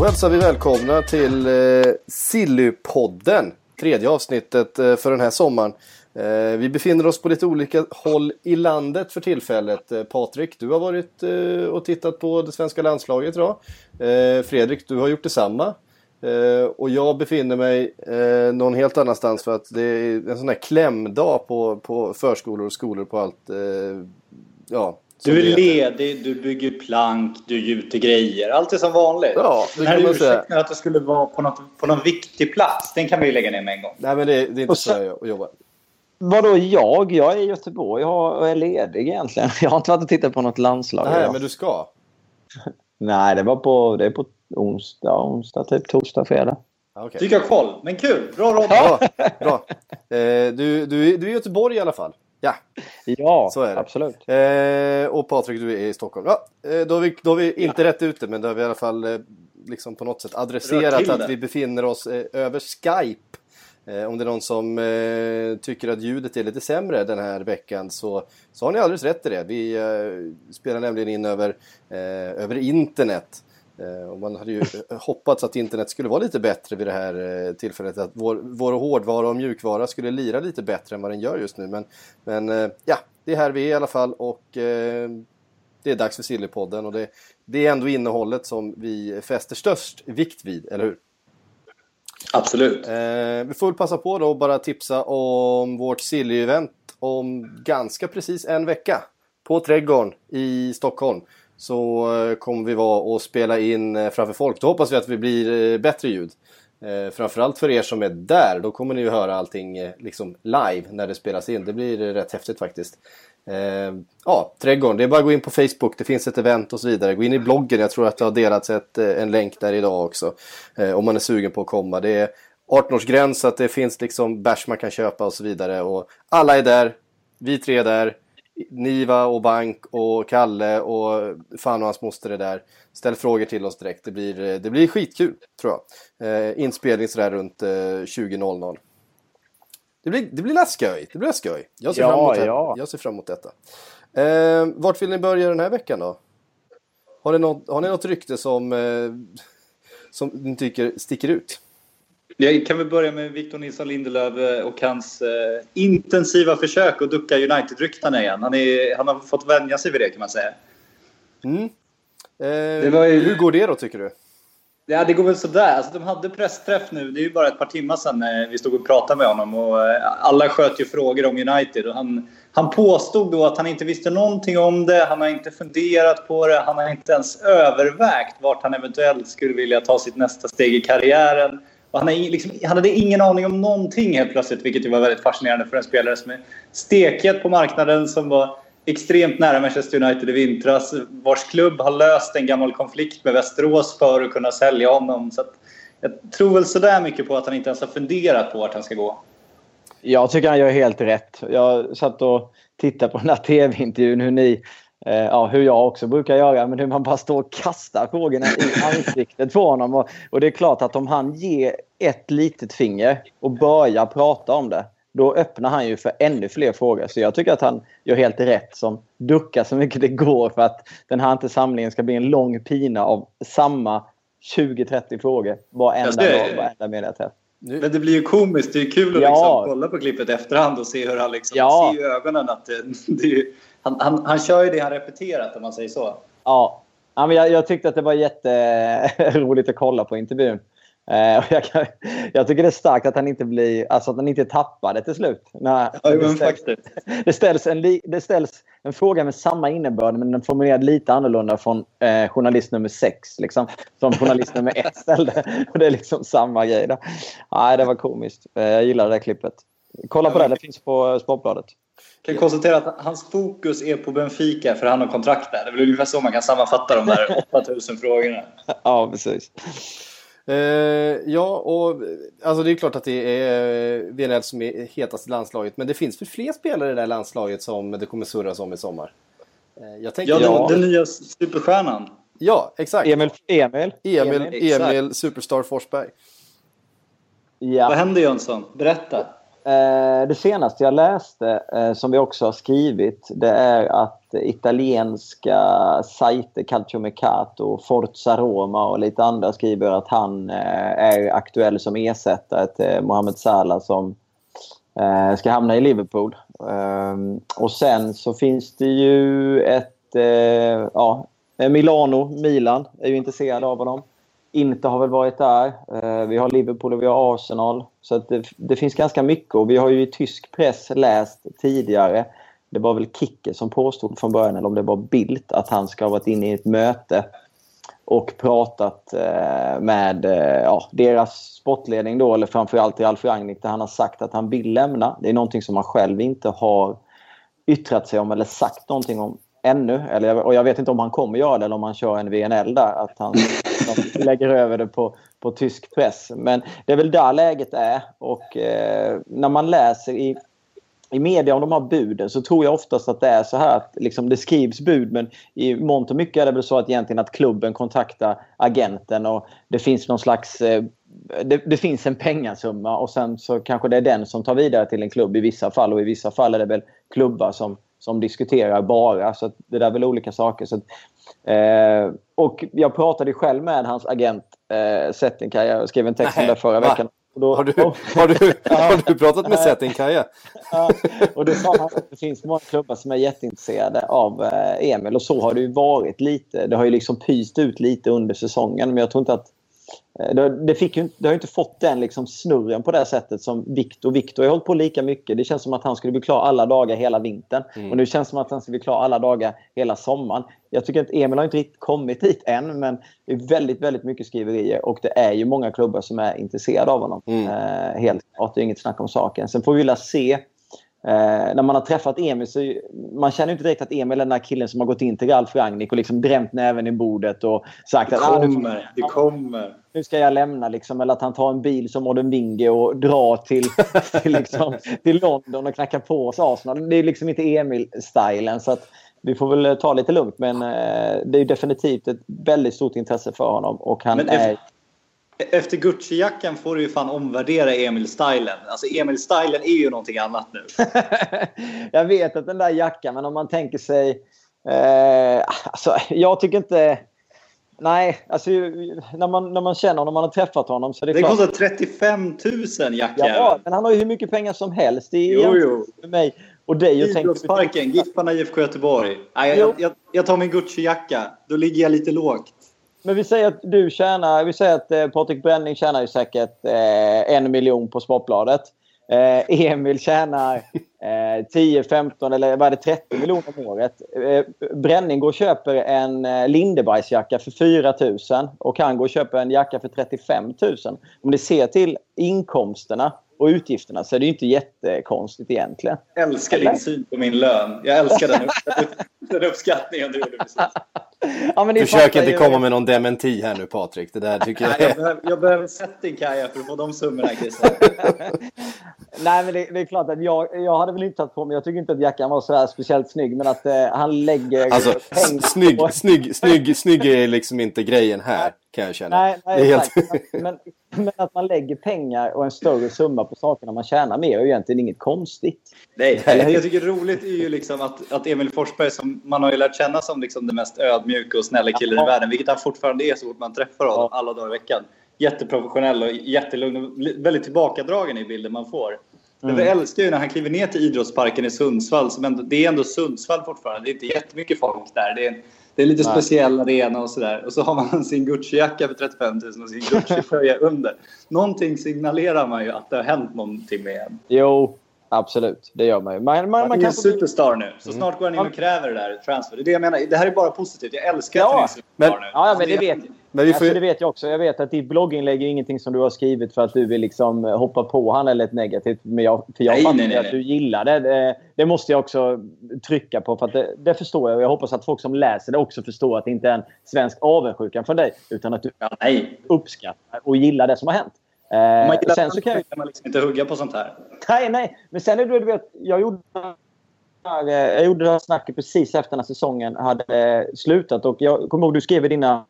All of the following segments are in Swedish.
Då hälsar vi välkomna till eh, Sillypodden. Tredje avsnittet eh, för den här sommaren. Eh, vi befinner oss på lite olika håll i landet för tillfället. Eh, Patrik, du har varit eh, och tittat på det svenska landslaget idag. Eh, Fredrik, du har gjort detsamma. Eh, och jag befinner mig eh, någon helt annanstans för att det är en sån här klämdag på, på förskolor och skolor på allt. Eh, ja, du är ledig, du bygger plank, du gjuter grejer. Allt är som vanligt. Ja, det Den här kan man säga. ursäkten att det skulle vara på, något, på någon viktig plats, den kan vi ju lägga ner med en gång. Nej men det, det är inte Och så sen- jag jobbar. Vadå jag? Jag är i Göteborg och är ledig egentligen. Jag har inte varit och tittat på något landslag Nej idag. men du ska. Nej, det var på, det är på onsdag, onsdag, typ torsdag, fredag. Ja, okej. Tycker jag koll, men kul! Bra Robin! Bra, bra. Eh, du, du, är- du är i Göteborg i alla fall. Ja, Ja, så är det. absolut. Eh, och Patrik, du är i Stockholm. Ja, eh, då, har vi, då har vi inte rätt ute, men då har vi i alla fall eh, liksom på något sätt adresserat att det. vi befinner oss eh, över Skype. Eh, om det är någon som eh, tycker att ljudet är lite sämre den här veckan så, så har ni alldeles rätt i det. Vi eh, spelar nämligen in över, eh, över internet. Eh, och man hade ju hoppats att internet skulle vara lite bättre vid det här eh, tillfället. Att vår, vår hårdvara och mjukvara skulle lira lite bättre än vad den gör just nu. Men, men eh, ja, det är här vi är i alla fall och eh, det är dags för Sillypodden. Och det, det är ändå innehållet som vi fäster störst vikt vid, eller hur? Absolut. Eh, vi får väl passa på då och bara tipsa om vårt Silly-event om ganska precis en vecka. På Trädgården i Stockholm. Så eh, kommer vi vara och spela in eh, framför folk. Då hoppas vi att vi blir eh, bättre ljud. Framförallt för er som är där. Då kommer ni ju höra allting liksom live när det spelas in. Det blir rätt häftigt faktiskt. Ja, Trädgården. Det är bara att gå in på Facebook. Det finns ett event och så vidare. Gå in i bloggen. Jag tror att det har delats ett, en länk där idag också. Om man är sugen på att komma. Det är 18-årsgräns så att det finns liksom bärs man kan köpa och så vidare. Och alla är där. Vi tre är där. Niva och Bank och Kalle och fan och hans moster är där. Ställ frågor till oss direkt. Det blir, eh, det blir skitkul tror jag. Eh, inspelning sådär runt eh, 20.00. Det blir, det blir. Det blir skoj. Jag ser, Ja, fram emot ja. jag ser fram emot detta. Eh, vart vill ni börja den här veckan då? Har ni något, har ni något rykte som, eh, som ni tycker sticker ut? Jag kan väl börja med Victor Nilsson Lindelöf eh, och hans eh, intensiva försök att ducka United-ryktena igen. Han, är, han har fått vänja sig vid det kan man säga. Eh, var ju- Hur går det då tycker du? Ja, det går väl sådär. Alltså, de hade pressträff nu. Det är ju bara ett par timmar sedan eh, vi stod och pratade med honom. Och, eh, alla sköt ju frågor om United. Och han, han påstod då att han inte visste någonting om det. Han har inte funderat på det. Han har inte ens övervägt vart han eventuellt skulle vilja ta sitt nästa steg i karriären. Och han, är liksom, han hade ingen aning om någonting helt plötsligt, vilket ju var väldigt fascinerande för en spelare som är stekhet på marknaden, som var extremt nära Manchester United i vintras, vars klubb har löst en gammal konflikt med Västerås för att kunna sälja honom. Så att jag tror väl sådär mycket på att han inte ens har funderat på vart han ska gå. Jag tycker han gör helt rätt. Jag satt och tittade på den här tv-intervjun hur ni, ja hur jag också brukar göra, men hur man bara står och kastar frågorna i ansiktet på honom. Och, och det är klart att om han ger ett litet finger och börjar prata om det, då öppnar han ju för ännu fler frågor. Så jag tycker att han gör helt rätt som duckar så mycket det går för att den här inte samlingen ska bli en lång pina av samma 20-30 frågor varenda dag, varenda mediaträff. Men det blir ju komiskt. Det är kul att Ja. liksom kolla på klippet efterhand och se hur han liksom... Ja. Ser i ögonen att det, det är han, han, han kör ju det han repeterat om man säger så. Ja. ja men jag, jag tyckte att det var jätteroligt att kolla på intervjun. Eh, jag, kan, jag tycker det är starkt att han inte blir, alltså att han inte tappar det till slut. När, Ja, det, ställs, faktiskt. det, ställs en, det ställs en fråga med samma innebörd men den formulerad lite annorlunda från eh, journalist nummer sex. Liksom, som journalist nummer ett ställde. Och det är liksom samma grej. Där. Nej, det var komiskt. Eh, jag gillar det klippet. Kolla på det, det finns på Sportbladet. kan konstatera att hans fokus är på Benfica för han har kontrakt där. Det är väl ungefär så man kan sammanfatta de där 8000 frågorna. Ja, precis. Eh, ja, och alltså det är klart att det är eh, VNL som är hetast i landslaget. Men det finns väl fler spelare i det här landslaget som det kommer surras om i sommar? Eh, jag tänkte, Ja, den, Ja. den nya superstjärnan. ja, exakt. Emil, Emil. Emil, Exakt. Emil Superstar Forsberg. Ja. Vad händer Jönsson? Berätta. Eh, det senaste jag läste, eh, som vi också har skrivit, det är att italienska sajter, Calciomercato, Forza Roma och lite andra skriver att han eh, är aktuell som ersättare till Mohamed Salah som ska hamna i Liverpool. Ehm, och sen så finns det ju ett... Ja, Milano, Milan är ju intresserade av honom. Inte har väl varit där. Eh, vi har Liverpool och vi har Arsenal. Så att det, det finns ganska mycket. Och vi har ju i tysk press läst tidigare. Det var väl Kicke som påstod från början, eller om det var Bildt, att han ska ha varit inne i ett möte och pratat eh, med eh, ja, deras sportledning då, eller framförallt Ralf Rangnick, där han har sagt att han vill lämna. Det är någonting som han själv inte har yttrat sig om eller sagt någonting om ännu. Eller, och jag vet inte om han kommer göra det eller om han kör en VNL där. Att han, lägger över det på, på tysk press. Men det är väl där läget är. Och eh, när man läser i, i media om de här buden så tror jag oftast att det är så här att liksom, det skrivs bud men i mångt och mycket är det väl så att egentligen att klubben kontaktar agenten och det finns någon slags eh, det, det finns en pengasumma och sen så kanske det är den som tar vidare till en klubb i vissa fall och i vissa fall är det väl klubbar som, som diskuterar bara. Så det där är väl olika saker. Så att, eh, och jag pratade själv med hans agent eh, Settinka. Jag skrev en text om det förra va? veckan. Då, Har du, har du, har du pratat med Setin Kaja? Ja, och då sa han att det finns många klubbar som är jätteintresserade av eh, Emil. Och så har det ju varit lite. Det har ju liksom pyst ut lite under säsongen. Men jag tror inte att... eh, Det, fick ju, det har ju inte fått den liksom snurren på det sättet som Viktor. Viktor har hållit på lika mycket. Det känns som att han skulle bli klar alla dagar hela vintern. Och nu känns det som att han ska bli klar alla dagar hela sommaren. Jag tycker att Emil har inte riktigt kommit dit än. Men det är väldigt, väldigt mycket skriverier. Och det är ju många klubbar som är intresserade av honom. Eh, helt klart. Det är inget snack om saken. Sen får vi vilja se Eh, när man har träffat Emil så man känner inte direkt att Emil är den där killen som har gått in till Ralf Rangnick och liksom drämt näven i bordet och sagt Det att ah, nu, kommer. Det kommer. nu ska jag lämna. Liksom, eller att han tar en bil som Odden Winge och drar till, till, liksom, till London och knackar på hos Arsenal. Det är liksom inte Emil-stilen. Så att vi får väl ta lite lugnt. Men eh, det är definitivt ett väldigt stort intresse för honom. Och han Men är... efter, Gucci-jackan får du ju fan omvärdera Emil-stylen. Alltså Emil-stylen är ju någonting annat nu. jag vet att den där jackan, men om man tänker sig... Eh, alltså, jag tycker inte... Nej, alltså när man, när man känner honom, när man har träffat honom så det klart... kostar 35 000 jackan. Ja, men han har ju hur mycket pengar som helst. Det är Jo, jo. med mig och dig. Idrottsparken, Giffarna IFK Göteborg. Nej, jag, jag, jag tar min Gucci-jacka. Då ligger jag lite lågt. Men vi säger att du tjänar... Vi säger att eh, Patrik Bränning tjänar ju säkert eh, en miljon på Sportbladet. Eh, Emil tjänar eh, 10, 15 eller vad är det, 30 miljoner om året. Eh, Bränning går och köper en eh, Lindebergsjacka för 4 000 och han går och köper en jacka för 35 000. Om ni ser till inkomsterna och utgifterna så är det ju inte jättekonstigt egentligen. Jag älskar din syn på min lön. Jag älskar den, den uppskattningen du gjorde precis. Ja, men Försök inte ju- komma med någon dementi här nu Patrik. Det där tycker Nej, jag jag, behöver, jag behöver setting Kaja för att få de summorna Christer. Nej, men det, det är klart att jag, jag hade väl inte tagit på mig... Jag tycker inte att jackan var så här speciellt snygg, men att eh, han lägger Alltså, snygg, på- snygg, snygg, snygg är liksom inte grejen här, kan jag känna. Nej, nej det är helt... Men, men att man lägger pengar och en större summa på sakerna man tjänar mer är ju egentligen inget konstigt. Nej, Nej. jag tycker roligt är ju liksom att, att Emil Forsberg, som man har ju lärt känna som liksom den mest ödmjuka och snälla killen i Ja. världen, vilket han fortfarande är så fort man träffar honom alla dagar i veckan. Jätteprofessionell och jättelugn och väldigt tillbakadragen i bilden man får. Men Mm. jag älskar ju när han kliver ner till idrottsparken i Sundsvall. Som ändå, det är ändå Sundsvall fortfarande. Det är inte jättemycket folk där. Det är, det är lite Nej. speciell arena och sådär. Och så har man sin Gucci-jacka för 35 000 och sin Gucci-tröja under. Någonting signalerar man ju att det har hänt någonting med en. Jo, Absolut, det gör man ju. Man, man, man är kanske- superstar nu. Så snart går han in och kräver det där transfer. Det är det jag menar. Det här är bara positivt. Jag älskar att han är Ja, superstar men- nu. Ja, ja, men det vet Men vi får alltså, det vet jag också. Jag vet att ditt blogginlägg är ingenting som du har skrivit för att du vill liksom hoppa på han eller ett negativt. Men jag, för jag Nej, fattar nej, nej, att du gillar det. det. Det måste jag också trycka på. För att det, det förstår jag. Jag hoppas att folk som läser det också förstår att det inte är en svensk avundsjukan från dig. Utan att du Ja, uppskattar och gillar det som har hänt. Om man Eh, gillar sen så kan jag, man liksom inte hugga på sånt här. Nej, nej. Men sen är det, du vet, jag gjorde, eh, jag gjorde det här snacket precis efter när säsongen hade eh, slutat. Och jag kommer ihåg du skrev i dina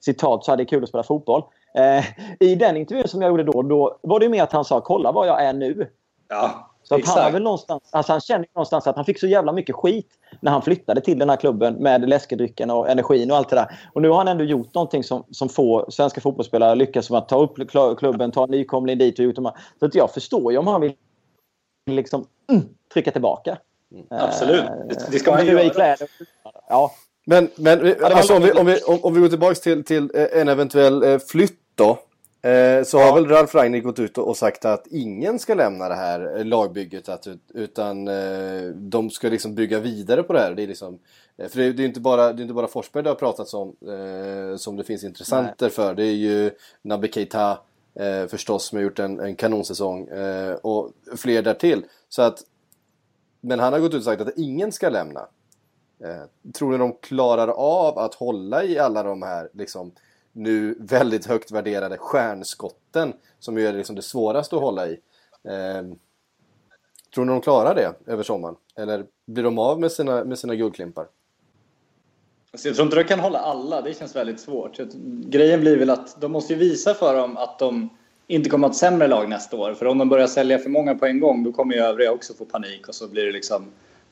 citat så hade det kul att spela fotboll. Eh, I den intervjun som jag gjorde då, då var det mer att han sa kolla var jag är nu. Ja, Så att han, exakt. väl någonstans, alltså han känner ju någonstans att han fick så jävla mycket skit när han flyttade till den här klubben med läskedrycken och energin och allt det där. Och nu har han ändå gjort någonting som, som få svenska fotbollsspelare lyckas med att ta upp kl- klubben, ta en nykomling dit och här. Så att jag förstår ju om han vill liksom mm, trycka tillbaka. Absolut. Det, det ska Eh, man i göra. kläder. Ja, Men, men alltså, om, vi, om, vi, om, vi går tillbaka till, till eh, en eventuell eh, flytt då. Eh, så har väl Ralf Rangnick gått ut och sagt att ingen ska lämna det här eh, lagbygget. Att, utan eh, de ska liksom bygga vidare på det här. Det är liksom, eh, för det är, det är inte bara, det är inte bara Forsberg det har pratats om eh, som det finns intressenter för. Det är ju Naby Keita eh, förstås som har gjort en, en kanonsäsong. Eh, och fler därtill. Så att, men han har gått ut och sagt att ingen ska lämna. Eh, tror ni de klarar av att hålla i alla de här liksom, nu väldigt högt värderade stjärnskotten som ju är liksom det svåraste att hålla i? Eh, tror ni de klarar det över sommaren? Eller blir de av med sina, med sina guldklimpar? Alltså jag tror inte de kan hålla alla. Det känns väldigt svårt. Grejen blir väl att de måste ju visa för dem att de inte kommer att ha ett sämre lag nästa år. För om de börjar sälja för många på en gång då kommer ju övriga också få panik och så blir det liksom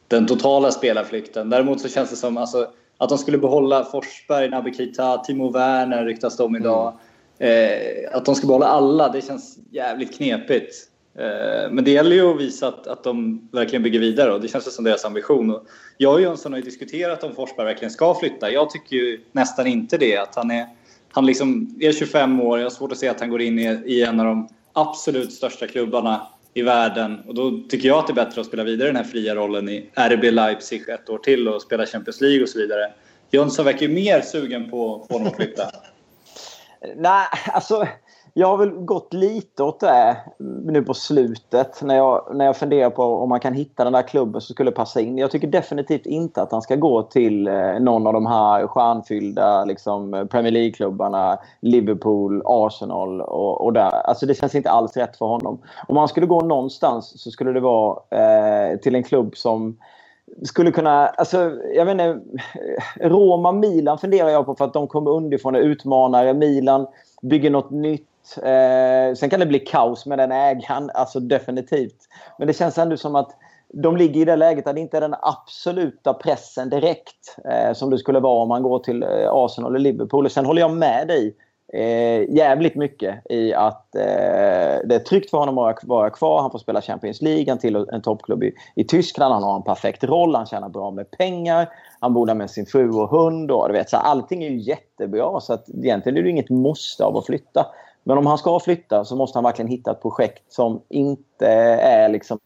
den totala spelarflykten. Däremot så känns det som alltså, att de skulle behålla Forsberg, Naby Keita, Timo Werner ryktas de idag. Eh, att de ska behålla alla, det känns jävligt knepigt. Eh, men det gäller ju att visa att, att de verkligen bygger vidare och det känns som deras ambition. Och jag och Jönsson har ju diskuterat om Forsberg verkligen ska flytta. Jag tycker ju nästan inte det. Att han är, han liksom är 25 år, jag har svårt att se att han går in i, i en av de absolut största klubbarna i världen. Och då tycker jag att det är bättre att spela vidare den här fria rollen i RB Leipzig ett år till och spela Champions League och så vidare. Jönsson verkar ju mer sugen på, på honom att flytta. Nej, alltså jag har väl gått lite åt det nu på slutet när jag, när jag funderar på om man kan hitta den där klubben som skulle passa in. Jag tycker definitivt inte att han ska gå till eh, någon av de här stjärnfyllda liksom, Premier League-klubbarna. Liverpool, Arsenal och, och där. Alltså det känns inte alls rätt för honom. Om han skulle gå någonstans så skulle det vara eh, till en klubb som skulle kunna, alltså jag vet inte, Roma, Milan funderar jag på för att de kommer underifrån och utmanare. Milan bygger något nytt. Eh, sen kan det bli kaos med den ägaren, alltså definitivt. Men det känns ändå som att de ligger i det läget att det inte är den absoluta pressen direkt eh, som det skulle vara om man går till eh, Arsenal eller Liverpool. Och sen håller jag med dig eh, jävligt mycket i att eh, det är tryggt för honom att vara kvar. Han får spela Champions League, han till en toppklubb i, i Tyskland. Han har en perfekt roll, han tjänar bra med pengar. Han bor där med sin fru och hund. Och, du vet, så allting är ju jättebra. Så att, egentligen är det inget måste av att flytta. Men om han ska flytta så måste han verkligen hitta ett projekt som inte är liksom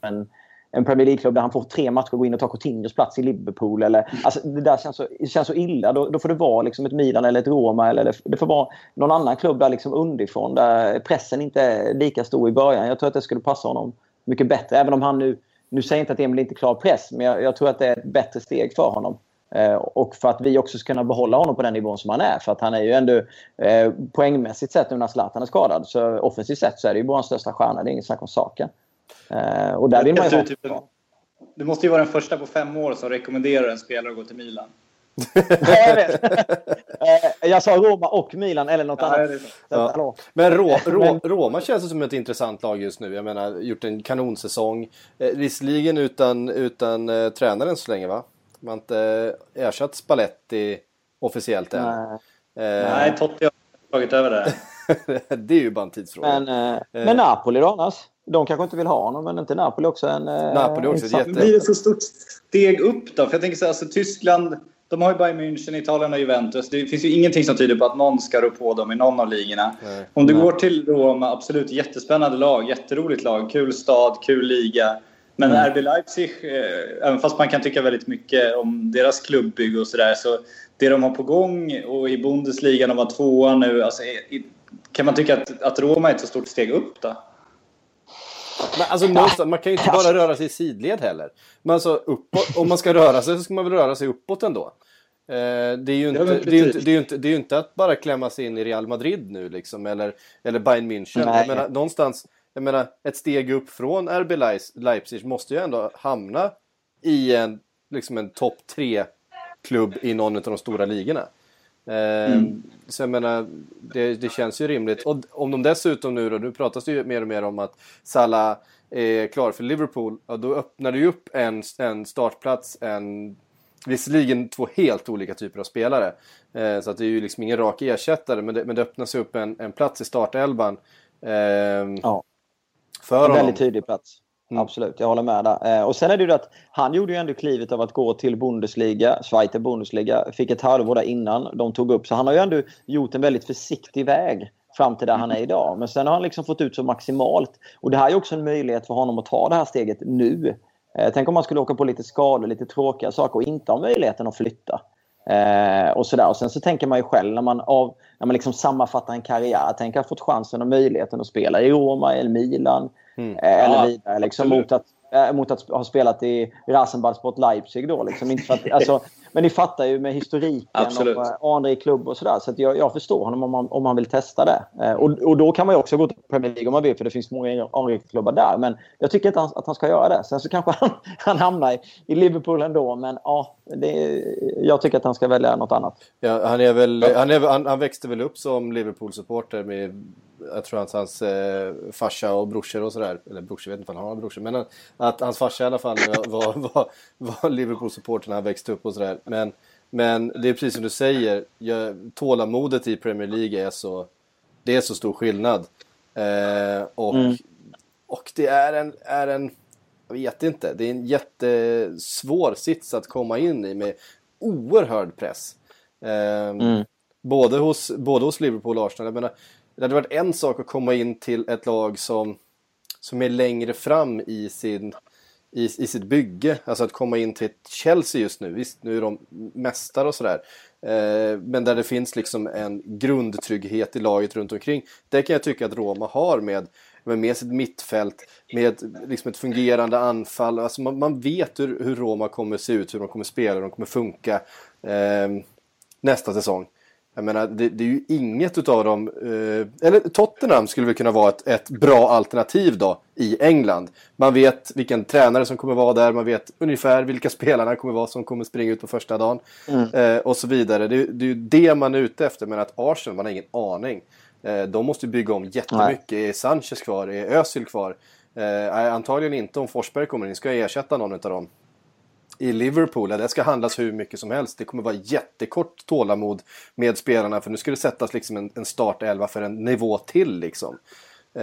en, en Premier League-klubb där han får tre matcher och gå in och ta Coutinhos plats i Liverpool. Eller, alltså, det där känns så, känns så illa. Då, då får det vara liksom ett Milan eller ett Roma. Eller det, det får vara någon annan klubb där liksom underifrån. Där pressen inte är lika stor i början. Jag tror att det skulle passa honom mycket bättre. Även om han nu... Nu säger jag inte att Emil inte klarar press, men jag, jag tror att det är ett bättre steg för honom. Eh, och för att vi också ska kunna behålla honom på den nivån som han är. För att han är ju ändå eh, poängmässigt sett nu när Zlatan är skadad. Så offensivt sett så är det ju vår största stjärna. Det är inget snack om saken. Eh, och där vill man ju ha... typ, du måste ju vara den första på fem år som rekommenderar en spelare att gå till Milan. Jag vet. Eh, jag sa Roma och Milan eller något Ja, annat. Ja. Men Rå, Rå, Men- Roma känns som ett intressant lag just nu. Jag menar, gjort en kanonsäsong. Eh, visserligen utan, utan eh, tränaren så länge va? Man har inte ersatt Spalletti officiellt än. Nej. Eh, Nej, Totti har tagit över det. det är ju bara en tidsfråga. Men, eh, men Napoli då annars? De kanske inte vill ha honom, men inte Napoli också en... eh, Napoli också ett jätte- blir det så stort steg upp då? För jag tänker så här, alltså, Tyskland, de har ju Bayern München, Italien och Juventus. Det finns ju ingenting som tyder på att någon ska rå på dem i någon av ligorna. Nej. Om du går till Roma, absolut jättespännande lag, jätteroligt lag, kul stad, kul liga. Men Mm. RB Leipzig, eh, även fast man kan tycka väldigt mycket om deras klubbbygge och sådär, så det de har på gång och i Bundesliga, de var tvåa nu, alltså, i- kan man tycka att, att Roma är ett så stort steg upp då? Men alltså, någonstans, man kan ju inte bara röra sig i sidled heller. Men alltså, uppåt, om man ska röra sig så ska man väl röra sig uppåt ändå. Eh, det, är ju inte, Ja, men det, är ju inte, precis. det, är ju inte, det är ju inte att bara klämma sig in i Real Madrid nu liksom, eller, eller Bayern München. Nej. Jag menar, någonstans, jag menar, ett steg upp från RB Leipzig måste ju ändå hamna i en, liksom en topp tre-klubb i någon av de stora ligorna. Eh, Så jag menar, det, det känns ju rimligt. Och om de dessutom nu då, nu pratas det ju mer och mer om att Salah är klar för Liverpool. Ja, då öppnar det ju upp en, en startplats, en, visserligen två helt olika typer av spelare. Eh, så att det är ju liksom ingen rak ersättare, men det, men det öppnas upp en, en plats i startelvan. Eh, Ja. En honom. väldigt tydlig plats. Mm. Absolut, jag håller med där. Eh, och sen är det ju att han gjorde ju ändå klivet av att gå till Bundesliga, Schweizer Bundesliga, fick ett halvår där innan de tog upp. Så han har ju ändå gjort en väldigt försiktig väg fram till där han är idag. Men sen har han liksom fått ut så maximalt. Och det här är ju också en möjlighet för honom att ta det här steget nu. Eh, tänk om man skulle åka på lite skador, lite tråkiga saker och inte ha möjligheten att flytta. Eh, och, sådär. och sen så tänker man ju själv när man, av, när man liksom sammanfattar en karriär. Tänk att ha fått chansen och möjligheten att spela i Roma eller Milan. Mm. Eh, eller Ja, vidare. Liksom, absolut. mot, att, eh, mot att ha spelat i Rasenballsport Leipzig. Då, liksom. Inte för att, alltså, men ni fattar ju med historiken Absolut. och eh, anrik klubb och sådär. Så att jag, jag förstår honom om man, om man vill testa det. Eh, och, och då kan man ju också gå till Premier League om man vill för det finns många anrika klubbar där. Men jag tycker inte att han ska göra det. Sen så kanske han, han hamnar i, i Liverpool ändå. Men ja, det, jag tycker att han ska välja något annat. Ja, han, är väl, han, är, han, han växte väl upp som Liverpool-supporter med, jag tror att hans eh, farsa och brorsor och sådär, eller brorsor, jag vet inte om han har brorsor, men att, hans farsa i alla fall var, var, var Liverpool-supporter när han växte upp och sådär. Men, men det är precis som du säger, jag, tålamodet i Premier League är så, det är så stor skillnad. Eh, och, och det är en, är en, jag vet inte, det är en jättesvår sits att komma in i med oerhörd press. Eh, både, hos, både hos Liverpool och Arsenal. Jag menar, det hade varit en sak att komma in till ett lag som, som är längre fram i, sin, i, i sitt bygge. Alltså att komma in till ett Chelsea just nu. Visst, nu är de mästare och sådär. Eh, men där det finns liksom en grundtrygghet i laget runt omkring. Det kan jag tycka att Roma har med, med, med sitt mittfält, med liksom ett fungerande anfall. Alltså man, man vet hur, hur Roma kommer se ut, hur de kommer spela, hur de kommer funka eh, nästa säsong. Jag menar, det, det är ju inget utav dem... Eh, eller Tottenham skulle väl kunna vara ett, ett bra alternativ då i England. Man vet vilken tränare som kommer vara där, man vet ungefär vilka spelarna kommer vara som kommer springa ut på första dagen. Eh, och så vidare. Det, det är ju det man är ute efter, men att Arsenal, man har ingen aning. Eh, de måste ju bygga om jättemycket. Är Sanchez kvar? Är Özil kvar? Eh, nej, antagligen inte om Forsberg kommer in. Ska jag ersätta någon av dem? I Liverpool, där det ska handlas hur mycket som helst. Det kommer vara jättekort tålamod med spelarna för nu ska det sättas liksom en, en startelva för en nivå till. Liksom. Eh,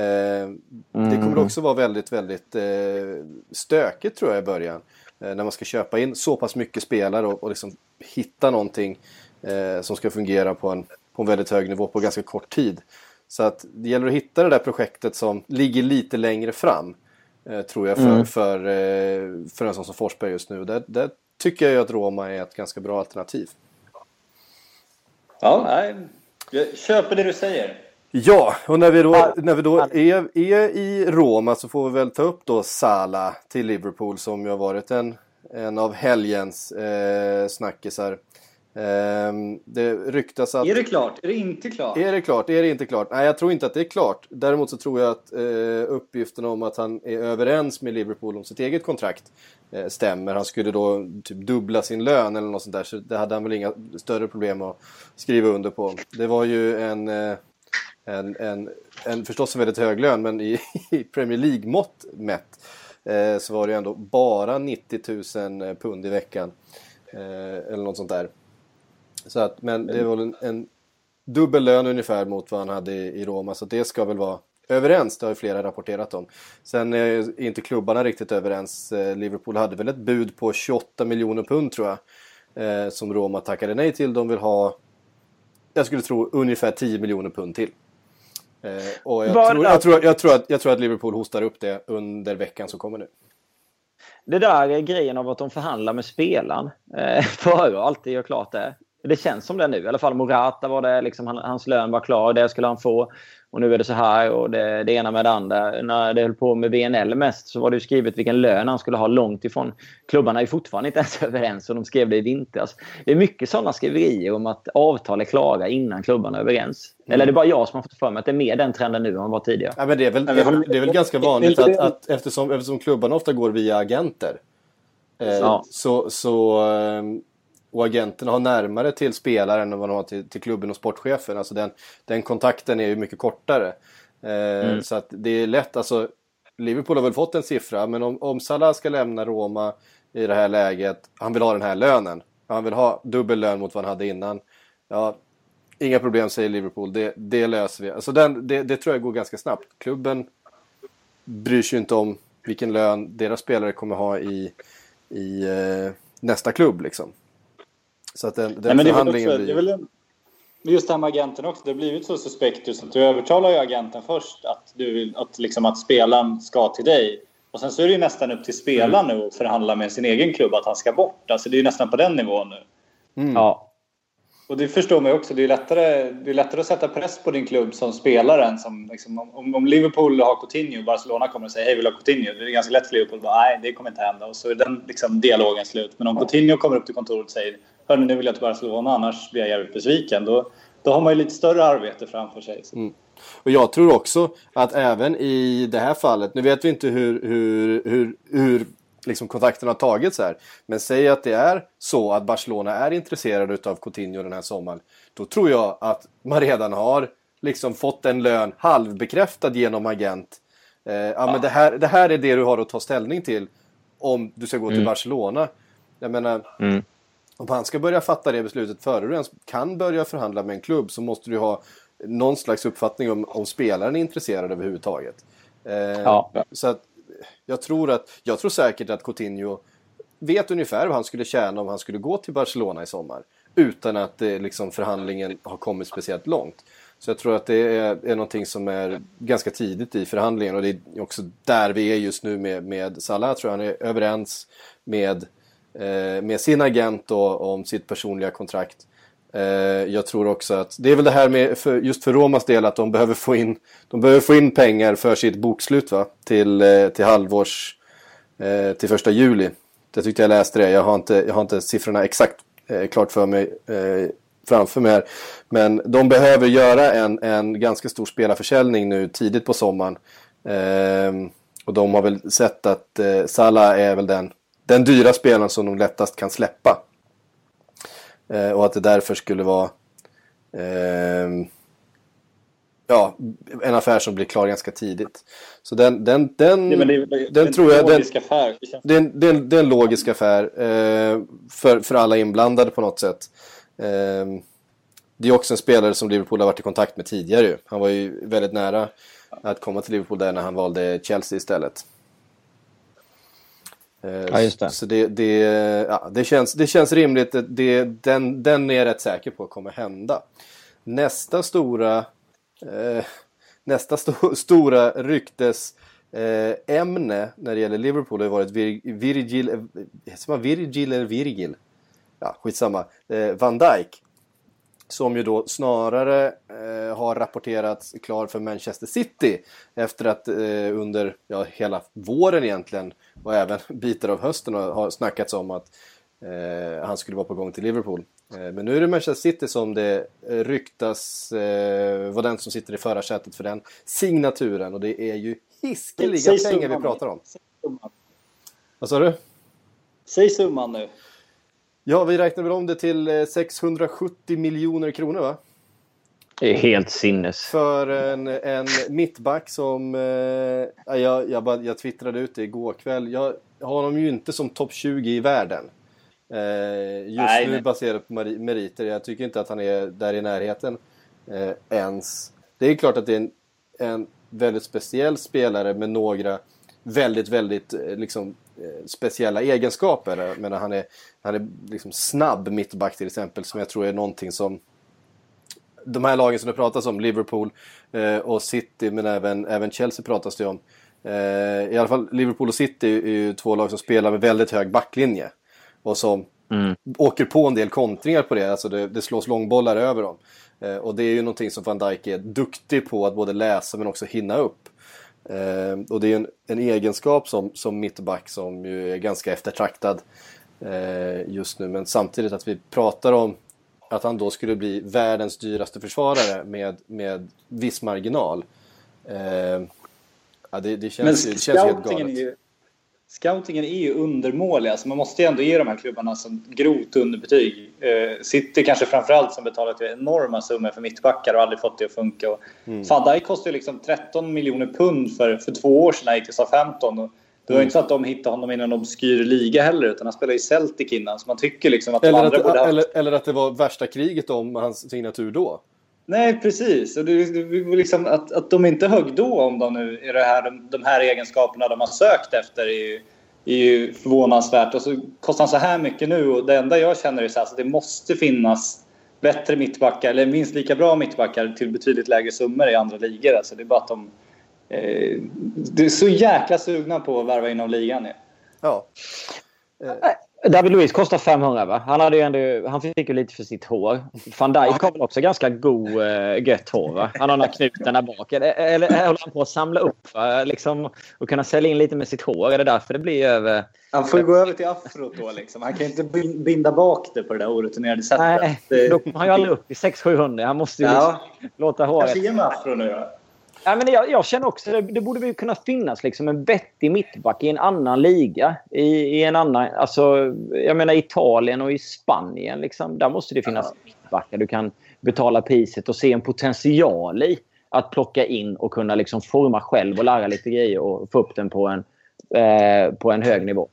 Det kommer också vara väldigt, väldigt eh, stökigt tror jag i början. Eh, när man ska köpa in så pass mycket spelare och, och liksom hitta någonting eh, som ska fungera på en, på en väldigt hög nivå på ganska kort tid. Så att det gäller att hitta det där projektet som ligger lite längre fram. Eh, tror jag för, för, eh, för en sån som Forsberg just nu. Där, där tycker jag ju att Roma är ett ganska bra alternativ. Ja, nej. Jag köper det du säger. Ja, och när vi då, när vi då är, är i Roma så får vi väl ta upp då Sala till Liverpool som ju har varit en, en av helgens eh, snackisar. Eh, det ryktas att... Är det klart? Är det inte klart? Är det klart? Är det inte klart? Nej, jag tror inte att det är klart. Däremot så tror jag att eh, uppgiften om att han är överens med Liverpool om sitt eget kontrakt eh, stämmer. Han skulle då typ dubbla sin lön eller något sånt där. Så det hade han väl inga större problem att skriva under på. Det var ju en, eh, en, en, en förstås en väldigt hög lön, men i, i Premier League-mått mätt så var det ju ändå bara 90 000 pund i veckan. Eller något sånt där. Så att, men det var en, en dubbel lön ungefär mot vad han hade i, i Roma. Så det ska väl vara överens. Det har ju flera rapporterat om. Sen är inte klubbarna riktigt överens. Eh, Liverpool hade väl ett bud på 28 miljoner pund tror jag. eh, som Roma tackade nej till. De vill ha, jag skulle tro, ungefär 10 miljoner pund till. Eh, och jag, Bara- tror, jag, tror, jag, tror att, jag tror att Liverpool hostar upp det under veckan som kommer nu. Det där är grejen av att de förhandlar med spelaren eh, före och alltid gör klart det. Det känns som det nu. I alla fall Morata var det. Liksom, han, hans lön var klar. Det skulle han få. Och nu är det så här och det, det ena med det andra. När det höll på med VNL mest så var det ju skrivet vilken lön han skulle ha långt ifrån. Klubbarna är fortfarande inte ens överens och de skrev det i vintras. Det är mycket sådana skriverier om att avtal är klara innan klubbarna är överens. Eller är det bara jag som har fått för mig att det är mer den trenden nu än vad var tidigare? Ja, men det, är väl, det, är det är väl ganska vanligt att, att eftersom, eftersom klubbarna ofta går via agenter eh, Ja. så, så, eh, och agenterna har närmare till spelaren än vad de har till, till klubben och sportchefen. Alltså den, den kontakten är ju mycket kortare. Eh, Så att det är lätt, alltså Liverpool har väl fått en siffra, men om, om Salah ska lämna Roma i det här läget, han vill ha den här lönen. Han vill ha dubbel lön mot vad han hade innan. Ja, Inga problem säger Liverpool, det, det löser vi. Alltså den, det, det tror jag går ganska snabbt. Klubben bryr sig ju inte om vilken lön deras spelare kommer ha i, i eh, nästa klubb. Liksom. Så att den, den Nej, förhandlingen också, blir... det en, men just det här med agenten också. Det har blivit så suspekt just att du övertalar ju agenten först att, du vill, att, liksom att spelaren ska till dig. Och sen så är det ju nästan upp till spelaren nu att förhandla med sin egen klubb att han ska bort. Alltså det är ju nästan på den nivån nu. Ja. Och det förstår man också. Det är lättare, det är lättare att sätta press på din klubb som spelare än som... Liksom, om, om Liverpool har Coutinho och Barcelona kommer och säger hej vill ha Coutinho? Det är ganska lätt för Liverpool att bara nej det kommer inte hända. Och så är den liksom, dialogen slut. Men om Coutinho kommer upp till kontoret och säger hörni nu vill jag till Barcelona annars blir jag jävligt besviken. Då, då har man ju lite större arbete framför sig. Så. Och jag tror också att även i det här fallet, nu vet vi inte hur, hur, hur, hur liksom kontakten har tagits här. Men säg att det är så att Barcelona är intresserade av Coutinho den här sommaren. Då tror jag att man redan har liksom fått en lön halvbekräftad genom agent. Eh, ja, Men det, här, det här är det du har att ta ställning till om du ska gå till Barcelona. Jag menar, om han ska börja fatta det beslutet före du ens kan börja förhandla med en klubb så måste du ha någon slags uppfattning om, om spelaren är intresserad överhuvudtaget. Eh, Ja. Så att jag tror att, jag tror säkert att Coutinho vet ungefär vad han skulle tjäna om han skulle gå till Barcelona i sommar. Utan att eh, liksom förhandlingen har kommit speciellt långt. Så jag tror att det är, är någonting som är ganska tidigt i förhandlingen och det är också där vi är just nu med, med Salah. Jag tror han är överens med, eh, med sin agent då, om sitt personliga kontrakt. Eh, jag tror också att det är väl det här med, för, just för Romas del, att de behöver få in, de behöver få in pengar för sitt bokslut va? Till, eh, till halvårs, eh, till första juli. Jag tyckte jag läste det, jag har inte, jag har inte siffrorna exakt eh, klart för mig eh, framför mig här. Men de behöver göra en, en ganska stor spelarförsäljning nu tidigt på sommaren. Ehm, och de har väl sett att eh, Salah är väl den, den dyra spelaren som de lättast kan släppa. Eh, och att det därför skulle vara ehm, ja, en affär som blir klar ganska tidigt. Så den, den, den, det det den en tror jag... Den, logisk affär. Det är, en, det, är det är en logisk affär eh, för, för alla inblandade på något sätt. Eh, det är också en spelare som Liverpool har varit i kontakt med tidigare. Han var ju väldigt nära att komma till Liverpool där när han valde Chelsea istället. Eh, Ja, just det. Så det, det, ja, det, känns, det känns rimligt. Det, den, den är jag rätt säker på kommer hända. Nästa stora eh, nästa sto stora ryktes eh, ämne när det gäller Liverpool har varit Vir Virgil, eh, heter man Virgil eller Virgil? Ja, skitsamma. Eh, Van Dijk. Som ju då snarare eh, har rapporterats klar för Manchester City efter att eh, under ja, hela våren egentligen och även bitar av hösten har, har snackats om att eh, han skulle vara på gång till Liverpool. Eh, men nu är det Manchester City som det eh, ryktas eh, vara den som sitter i förarsätet för den signaturen och det är ju hiskeliga pengar vi pratar om. Vad sa du? Säg summan nu. Ja, vi räknar väl om det till eh, 670 miljoner kronor va? Det är helt sinnes. För en, en mittback som... Eh, ja, jag, jag, bara, jag twittrade ut det igår kväll. Jag har honom ju inte som topp 20 i världen. Eh, just Nej, nu nej. baserat på meri- meriter. Jag tycker inte att han är där i närheten eh, ens. Det är klart att det är en, en väldigt speciell spelare med några väldigt, väldigt eh, liksom, eh, speciella egenskaper. Jag menar, han är, han är liksom snabb mittback till exempel som jag tror är någonting som de här lagen som det pratas om, Liverpool eh, och City men även, även Chelsea pratas det om. Eh, I alla fall Liverpool och City är ju två lag som spelar med väldigt hög backlinje. Och som Mm. åker på en del kontringar på det, alltså det, det slås långbollar över dem. Eh, och det är ju någonting som van Dijk är duktig på att både läsa men också hinna upp. Eh, och det är en, en egenskap som, som mittback som ju är ganska eftertraktad eh, just nu. Men samtidigt att vi pratar om att han då skulle bli världens dyraste försvarare med, med viss marginal. Eh, ja, det, det Men känns, ju, det känns helt scoutingen är galet. ju, scoutingen är ju undermålig. Alltså man måste ju ändå ge de här klubbarna som grovt underbetyg. Eh, City kanske framförallt som betalat enorma summor för mittbackar och aldrig fått det att funka. Och Mm. Dijk kostade ju liksom 13 miljoner pund för, för två år sedan när han gick till Southampton. Och det var ju inte så att de hittade honom i någon obskyr liga heller utan han spelade i Celtic innan. Så man tycker liksom att Eller att, ha... eller, eller att det var värsta kriget om hans signatur då. Nej, precis. Och det, det, liksom att, att de inte högg då om de nu är det här, de, de här egenskaperna de har sökt efter är ju, är ju förvånansvärt. Och så kostar han så här mycket nu och det enda jag känner är så här, att det måste finnas bättre mittbackar eller minst lika bra mittbackar till betydligt lägre summor i andra ligor. Alltså det är bara att de eh, det är så jäkla sugna på att värva inom ligan nu. Ja. David Luiz kostar 500 va? Han, hade ju ändå, han fick ju lite för sitt hår. Van Dijk har väl också ganska god, uh, gött hår va? Han har här knuten där bak. Eller, eller håller han på att samla upp va? Liksom, och kunna sälja in lite med sitt hår? Är det därför det blir över? Han får ju gå över till afrot då liksom. Han kan ju inte bin- binda bak det på det där orutinerade sättet. Nej, då kommer han ju aldrig upp i 600-700. Han måste ju Ja. liksom låta håret... Kanske ge mig afro nu då. Ja, men jag, jag känner också det, det borde kunna finnas liksom en vettig mittback i en annan liga. I, i en annan, alltså, jag menar Italien och i Spanien. Liksom, där måste det finnas mittbackar du kan betala priset och se en potential i. Att plocka in och kunna liksom forma själv och lära lite grejer och få upp den på en, eh, på en hög nivå.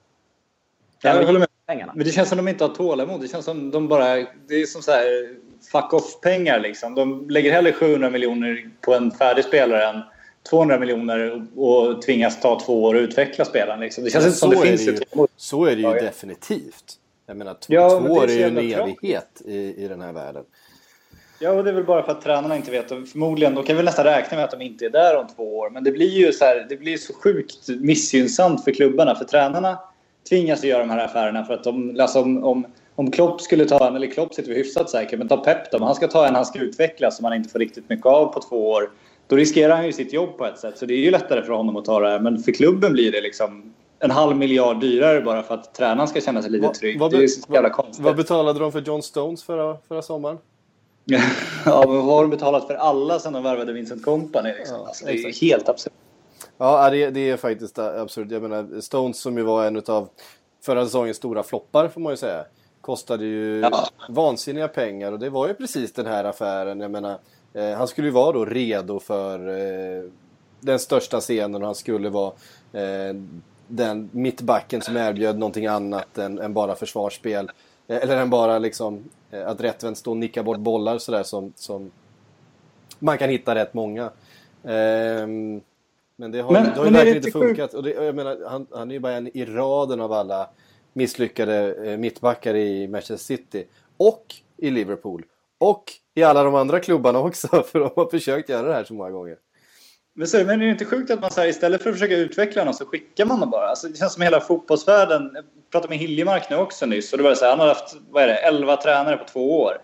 Ja, jag håller med. Pengarna. Men det känns som de inte har tålamod. Det känns som de bara... Det är som så här fuck off-pengar liksom. De lägger hellre 700 miljoner på en färdig spelare än 200 miljoner och, och tvingas ta två år att utveckla spelaren. Liksom. Det känns inte som det finns det ju, ett så är det ju definitivt. Jag menar, två, Ja, två år är ju en evighet i, i den här världen. Ja, och det är väl bara för att tränarna inte vet. Och förmodligen, de kan väl nästan räkna med att de inte är där om två år. Men det blir ju så, här, det blir så sjukt missgynnsamt för klubbarna. För tränarna tvingas att göra de här affärerna för att de, alltså om, om, om Klopp skulle ta en, eller Klopp sitter vi hyfsat säkert, men ta Pep då. Om han ska ta en han ska utveckla som han inte får riktigt mycket av på två år. Då riskerar han ju sitt jobb på ett sätt. Så det är ju lättare för honom att ta det här. Men för klubben blir det liksom en halv miljard dyrare bara för att tränaren ska känna sig lite trygg. vad det är ju så jävla konstigt. Vad betalade de för John Stones förra, förra sommaren? ja, men vad har de betalat för alla sen de värvade Vincent Company? Liksom? Ja, alltså, det är ju helt absurt. Ja, det, det är faktiskt absurt. Jag menar, Stones som ju var en av förra säsongens stora floppar får man ju säga. Kostade ju Ja. vansinniga pengar och det var ju precis den här affären. Jag menar, eh, han skulle ju vara då redo för eh, den största scenen och han skulle vara eh, den mittbacken som erbjöd någonting annat än, än bara försvarsspel. Eh, eller än bara liksom eh, att rättvänt stå och nicka bort bollar sådär som, som man kan hitta rätt många. Ehm, men det har, Men- det har ju verkligen inte funkat. Och det, jag menar, han, han är ju bara en i raden av alla misslyckade eh, mittbackar i Manchester City. Och i Liverpool. Och i alla de andra klubbarna också. För de har försökt göra det här så många gånger. Men, så, men är det inte sjukt att man så här, istället för att försöka utveckla någon så skickar man dem bara? Alltså, det känns som hela fotbollsvärlden. Jag pratade med Hiljemark nu också nyss. Och det var så här, han har haft vad är det, 11 tränare på två år.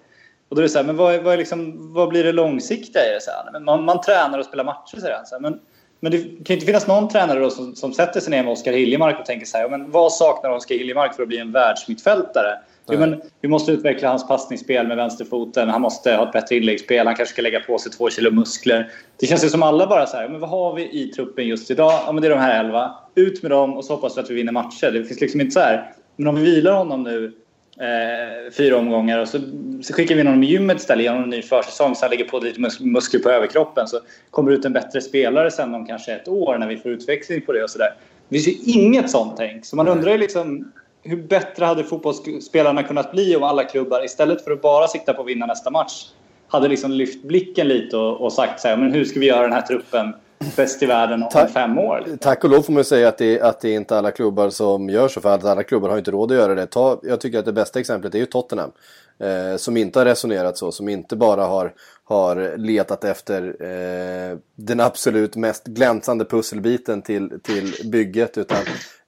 Och då är det så här, men vad, är- vad, är liksom, vad blir det långsiktiga i det? Så här, men man, man tränar och spelar matcher, säger han. Så här, men, men det kan inte finnas någon tränare då som, som sätter sig ner med Oskar Hiljemark och tänker så här, men vad saknar Oskar Hiljemark för att bli en världsmittfältare? Jo, men vi måste utveckla hans passningsspel med vänsterfoten. Han måste ha ett bättre inläggsspel. Han kanske ska lägga på sig två kilo muskler. Det känns ju som alla bara så här, men vad har vi i truppen just idag? Ja, men det är de här elva. Ut med dem och så hoppas vi att vi vinner matcher. Det finns liksom inte så här, men om vi vilar honom nu eh, fyra omgångar och så, så skickar vi honom i gymmet istället, ger honom en ny försäsong så han lägger på lite mus- muskler på överkroppen så kommer det ut en bättre spelare sen om kanske ett år när vi får utväxling på det och sådär. Det finns ju inget sånt tänk. Så man undrar ju liksom hur bättre hade fotbollsspelarna kunnat bli om alla klubbar istället för att bara sikta på att vinna nästa match hade liksom lyft blicken lite och, och sagt så här, men hur ska vi göra den här truppen bäst i världen om Tack. fem år. Tack och lov får man ju säga att det, att det är inte alla klubbar som gör så, för att alla klubbar har inte råd att göra det. Ta, jag tycker att det bästa exemplet är ju Tottenham. Eh, som inte har resonerat så, som inte bara har, har letat efter eh, den absolut mest glänsande pusselbiten till, till bygget. Utan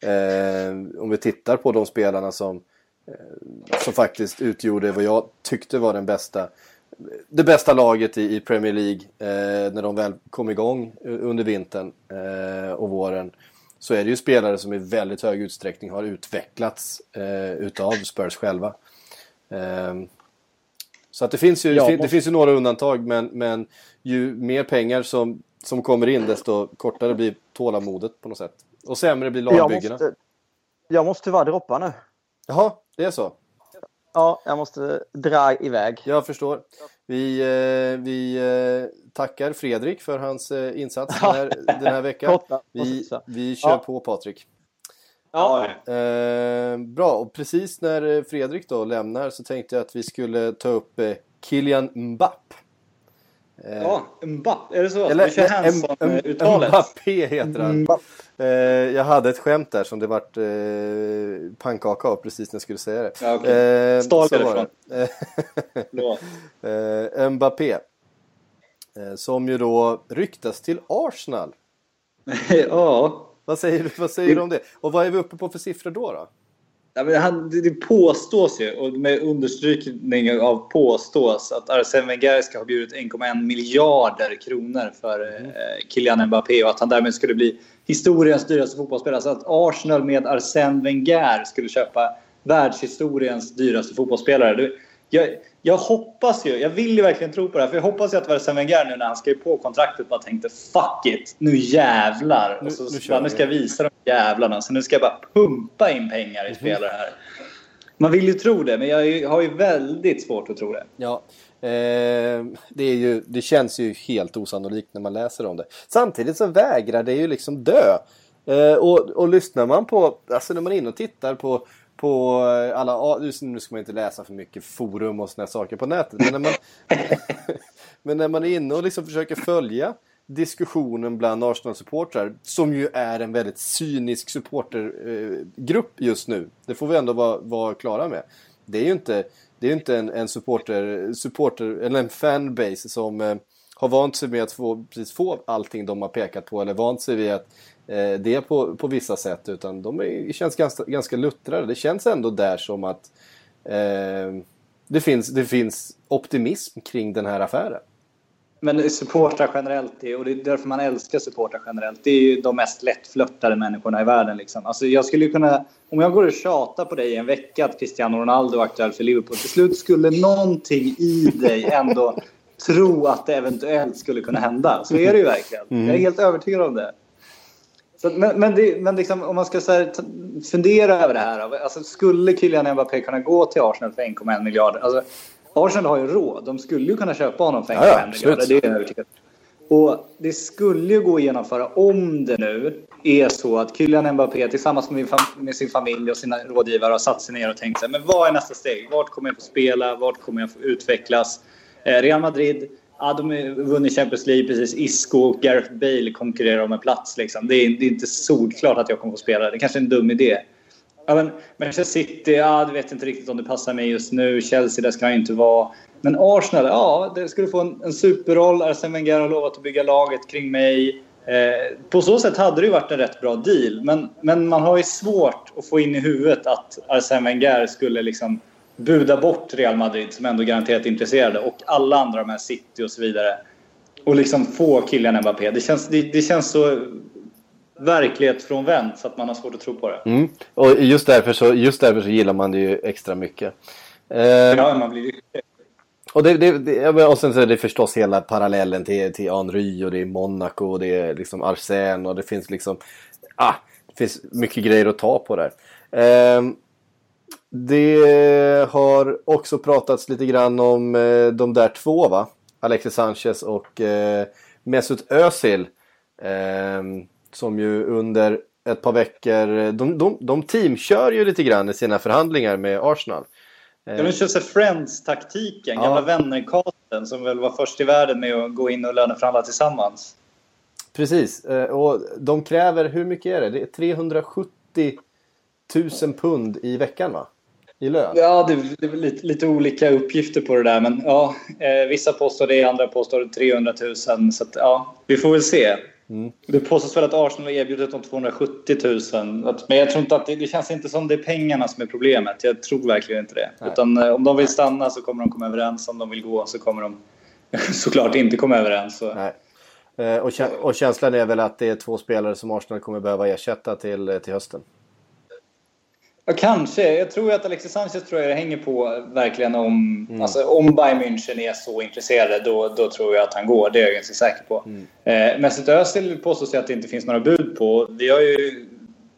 eh, om vi tittar på de spelarna som, eh, som faktiskt utgjorde vad jag tyckte var den bästa det bästa laget i, Premier League eh, när de väl kom igång under vintern eh, och våren så är det ju spelare som i väldigt hög utsträckning har utvecklats eh, utav Spurs själva. Eh, så att det finns ju, Ja, det, fin- det finns ju några undantag men, men ju mer pengar som, som kommer in desto kortare blir tålamodet på något sätt. Och sämre blir Jag lagbyggena. måste, jag måste tyvärr droppa nu. Jaha, det är så. Ja, jag måste dra iväg. Jag förstår. Vi, eh, vi eh, tackar Fredrik för hans eh, insats den här, den här veckan. Vi, vi kör Ja. på Patrik. Ja. Eh, bra, och precis när Fredrik då lämnar så tänkte jag att vi skulle ta upp Kylian Mbapp. Eh, Ja, Mbapp. Är det så? Eller du kör M- Hanson-uttalet? Mbappé heter han. Mbapp. Eh, jag hade ett skämt där som det vart eh, pannkaka av precis när jag skulle säga det. Ja, okej. Eh, Stal. Eh, Mbappé. Eh, som ju då ryktas till Arsenal. ja. Vad säger, vad säger du om det? Och vad är vi uppe på för siffror då? då? Han, det, det påstås ju, och med understrykning av påstås, att Arsene Wenger ska ha bjudit 1,1 miljarder kronor för Mm. eh, Kylian Mbappé och att han därmed skulle bli historiens dyraste fotbollsspelare. Så att Arsenal med Arsene Wenger skulle köpa världshistoriens dyraste fotbollsspelare. Jag, jag hoppas ju, jag vill ju verkligen tro på det här, för jag hoppas ju att Wenger nu när han skrev på kontraktet bara tänkte fuck it, nu jävlar. Nu- och så, nu kör nu ska jag visa de jävlarna, så nu ska jag bara pumpa in pengar i spelare här. Man vill ju tro det, men jag har ju väldigt svårt att tro det. Ja, eh, det, är ju, det känns ju helt osannolikt när man läser om det. Samtidigt så vägrar det ju liksom dö. Eh, och, och lyssnar man på, alltså när man är inne och tittar på på eh, alla, nu ska man inte läsa för mycket forum och såna saker på nätet. Men när man, men när man är inne och liksom försöker följa diskussionen bland Arsenal-supportrar som ju är en väldigt cynisk supportergrupp eh, just nu. Det får vi ändå vara, vara klara med. Det är ju inte, det är inte en, en supporter, supporter eller en fanbase som eh, har vant sig med att få, precis få allting de har pekat på eller vant sig vid att det på, på vissa sätt utan de är, känns ganska, ganska luttrade. Det känns ändå där som att eh, det, finns, det finns optimism kring den här affären. Men supportrar generellt, och det är därför man älskar supportrar generellt, det är ju de mest lättflörtade människorna i världen. Liksom. Alltså jag skulle kunna, om jag går och tjatar på dig i en vecka att Cristiano Ronaldo är aktuell för Liverpool, till slut skulle någonting i dig ändå tro att det eventuellt skulle kunna hända. Så är det ju verkligen. Jag är helt övertygad om det. Så, men men, det, men liksom, om man ska här, fundera över det här. Alltså, skulle Kylian Mbappé kunna gå till Arsenal för 1,1 miljarder? Alltså, Arsenal har ju råd. De skulle ju kunna köpa honom för 1,1 Ja, ja, miljarder. Det är jag övertygad. Och det skulle ju gå att genomföra om det nu är så att Kylian Mbappé tillsammans med, med sin familj och sina rådgivare har satt sig ner och tänkt sig, men vad är nästa steg? Vart kommer jag få spela? Vart kommer jag få utvecklas? Eh, Real Madrid, ja, de har vunnit Champions League precis. Isco och Gareth Bale konkurrerar om en plats. Liksom. Det, är, det är inte solklart att jag kommer få spela. Det kanske är en dum idé. Ja, men Manchester City, ja, du vet inte riktigt om det passar mig just nu. Chelsea, där ska jag inte vara. Men Arsenal, ja, det skulle få en, en superroll. Arsene Wenger har lovat att bygga laget kring mig. Eh, på så sätt hade det ju varit en rätt bra deal. Men, men man har ju svårt att få in i huvudet att Arsene Wenger skulle liksom buda bort Real Madrid som ändå garanterat är intresserade och alla andra de här City och så vidare. Och liksom få Kylian Mbappé. Det känns, det, det känns så verklighetsfrånvänt så att man har svårt att tro på det. Mm. Och just därför, så, just därför så gillar man det ju extra mycket. Eh, Ja, man blir Och, det, det, det, och sen så är det förstås hela parallellen till, till Henry och det är Monaco och det är liksom Arsène och det finns liksom... Ah, det finns mycket grejer att ta på där. Ehm, det har också pratats lite grann om eh, de där två va? Alexis Sanchez och eh, Mesut Özil. ehm, som ju under ett par veckor... De, de, de teamkör ju lite grann i sina förhandlingar med Arsenal. Ja, de kör sig Friends-taktiken, Ja. gamla vänner-casten som väl var först i världen med att gå in och löneförhandla tillsammans. Precis. Eh, Och de kräver, hur mycket är det? Det är 370 000 pund i veckan va? I lön. Ja, det, det är lite, lite olika uppgifter på det där. Men ja, eh, vissa påstår det, andra påstår 300 000. Så att, ja, vi får väl se. Det påstås väl att Arsenal har erbjudit dem 270 000. Att, men jag tror inte att det, det känns inte som det är pengarna som är problemet. Jag tror verkligen inte det. Utan eh, om de vill stanna så kommer de komma överens. Om de vill gå så kommer de såklart inte komma överens. Så. Nej. Eh, Och, och känslan är väl att det är två spelare som Arsenal kommer behöva ersätta till, eh, till hösten. Ja, kanske. Jag tror att Alexis Sanchez tror jag hänger på verkligen om... Alltså, om Bayern München är så intresserade, då, då tror jag att han går. Det är jag ganska säker på. Eh, Mesut Özil påstås att det inte finns några bud på. Vi har ju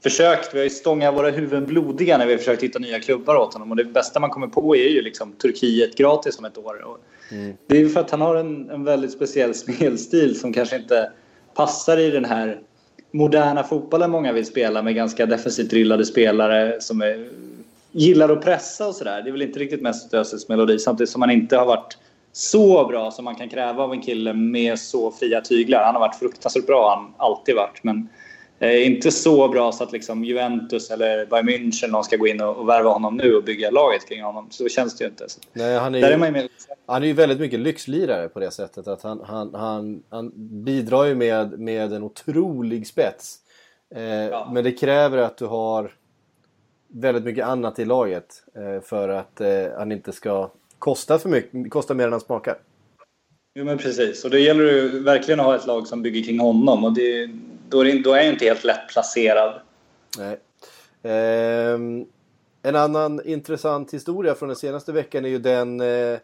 försökt, vi har ju stångat våra huvuden blodiga när vi har försökt hitta nya klubbar åt honom. Och det bästa man kommer på är ju liksom Turkiet gratis om ett år. Och Det är ju för att han har en, en väldigt speciell spelstil som kanske inte passar i den här moderna fotbollen många vill spela med ganska defensivt drillade spelare som är, gillar att pressa och sådär. Det är väl inte riktigt mest Özils melodi samtidigt som han inte har varit så bra som man kan kräva av en kille med så fria tyglar. Han har varit fruktansvärt bra, han har alltid varit. Men eh, inte så bra så att liksom Juventus eller Bayern München någon ska gå in och, och värva honom nu och bygga laget kring honom. Så känns det ju inte. Så Nej, han är ju- är mer... Han är ju väldigt mycket lyxlirare på det sättet att han, han, han, han bidrar ju med, med en otrolig spets. Eh, Men det kräver att du har väldigt mycket annat i laget eh, för att eh, han inte ska kosta för mycket, kosta mer än han smakar. Jo men precis. Och det gäller ju verkligen att ha ett lag som bygger kring honom. Och det, då, är det, då är jag inte helt lätt placerad. Nej. Ehm, en annan intressant historia från den senaste veckan är ju den... Eh,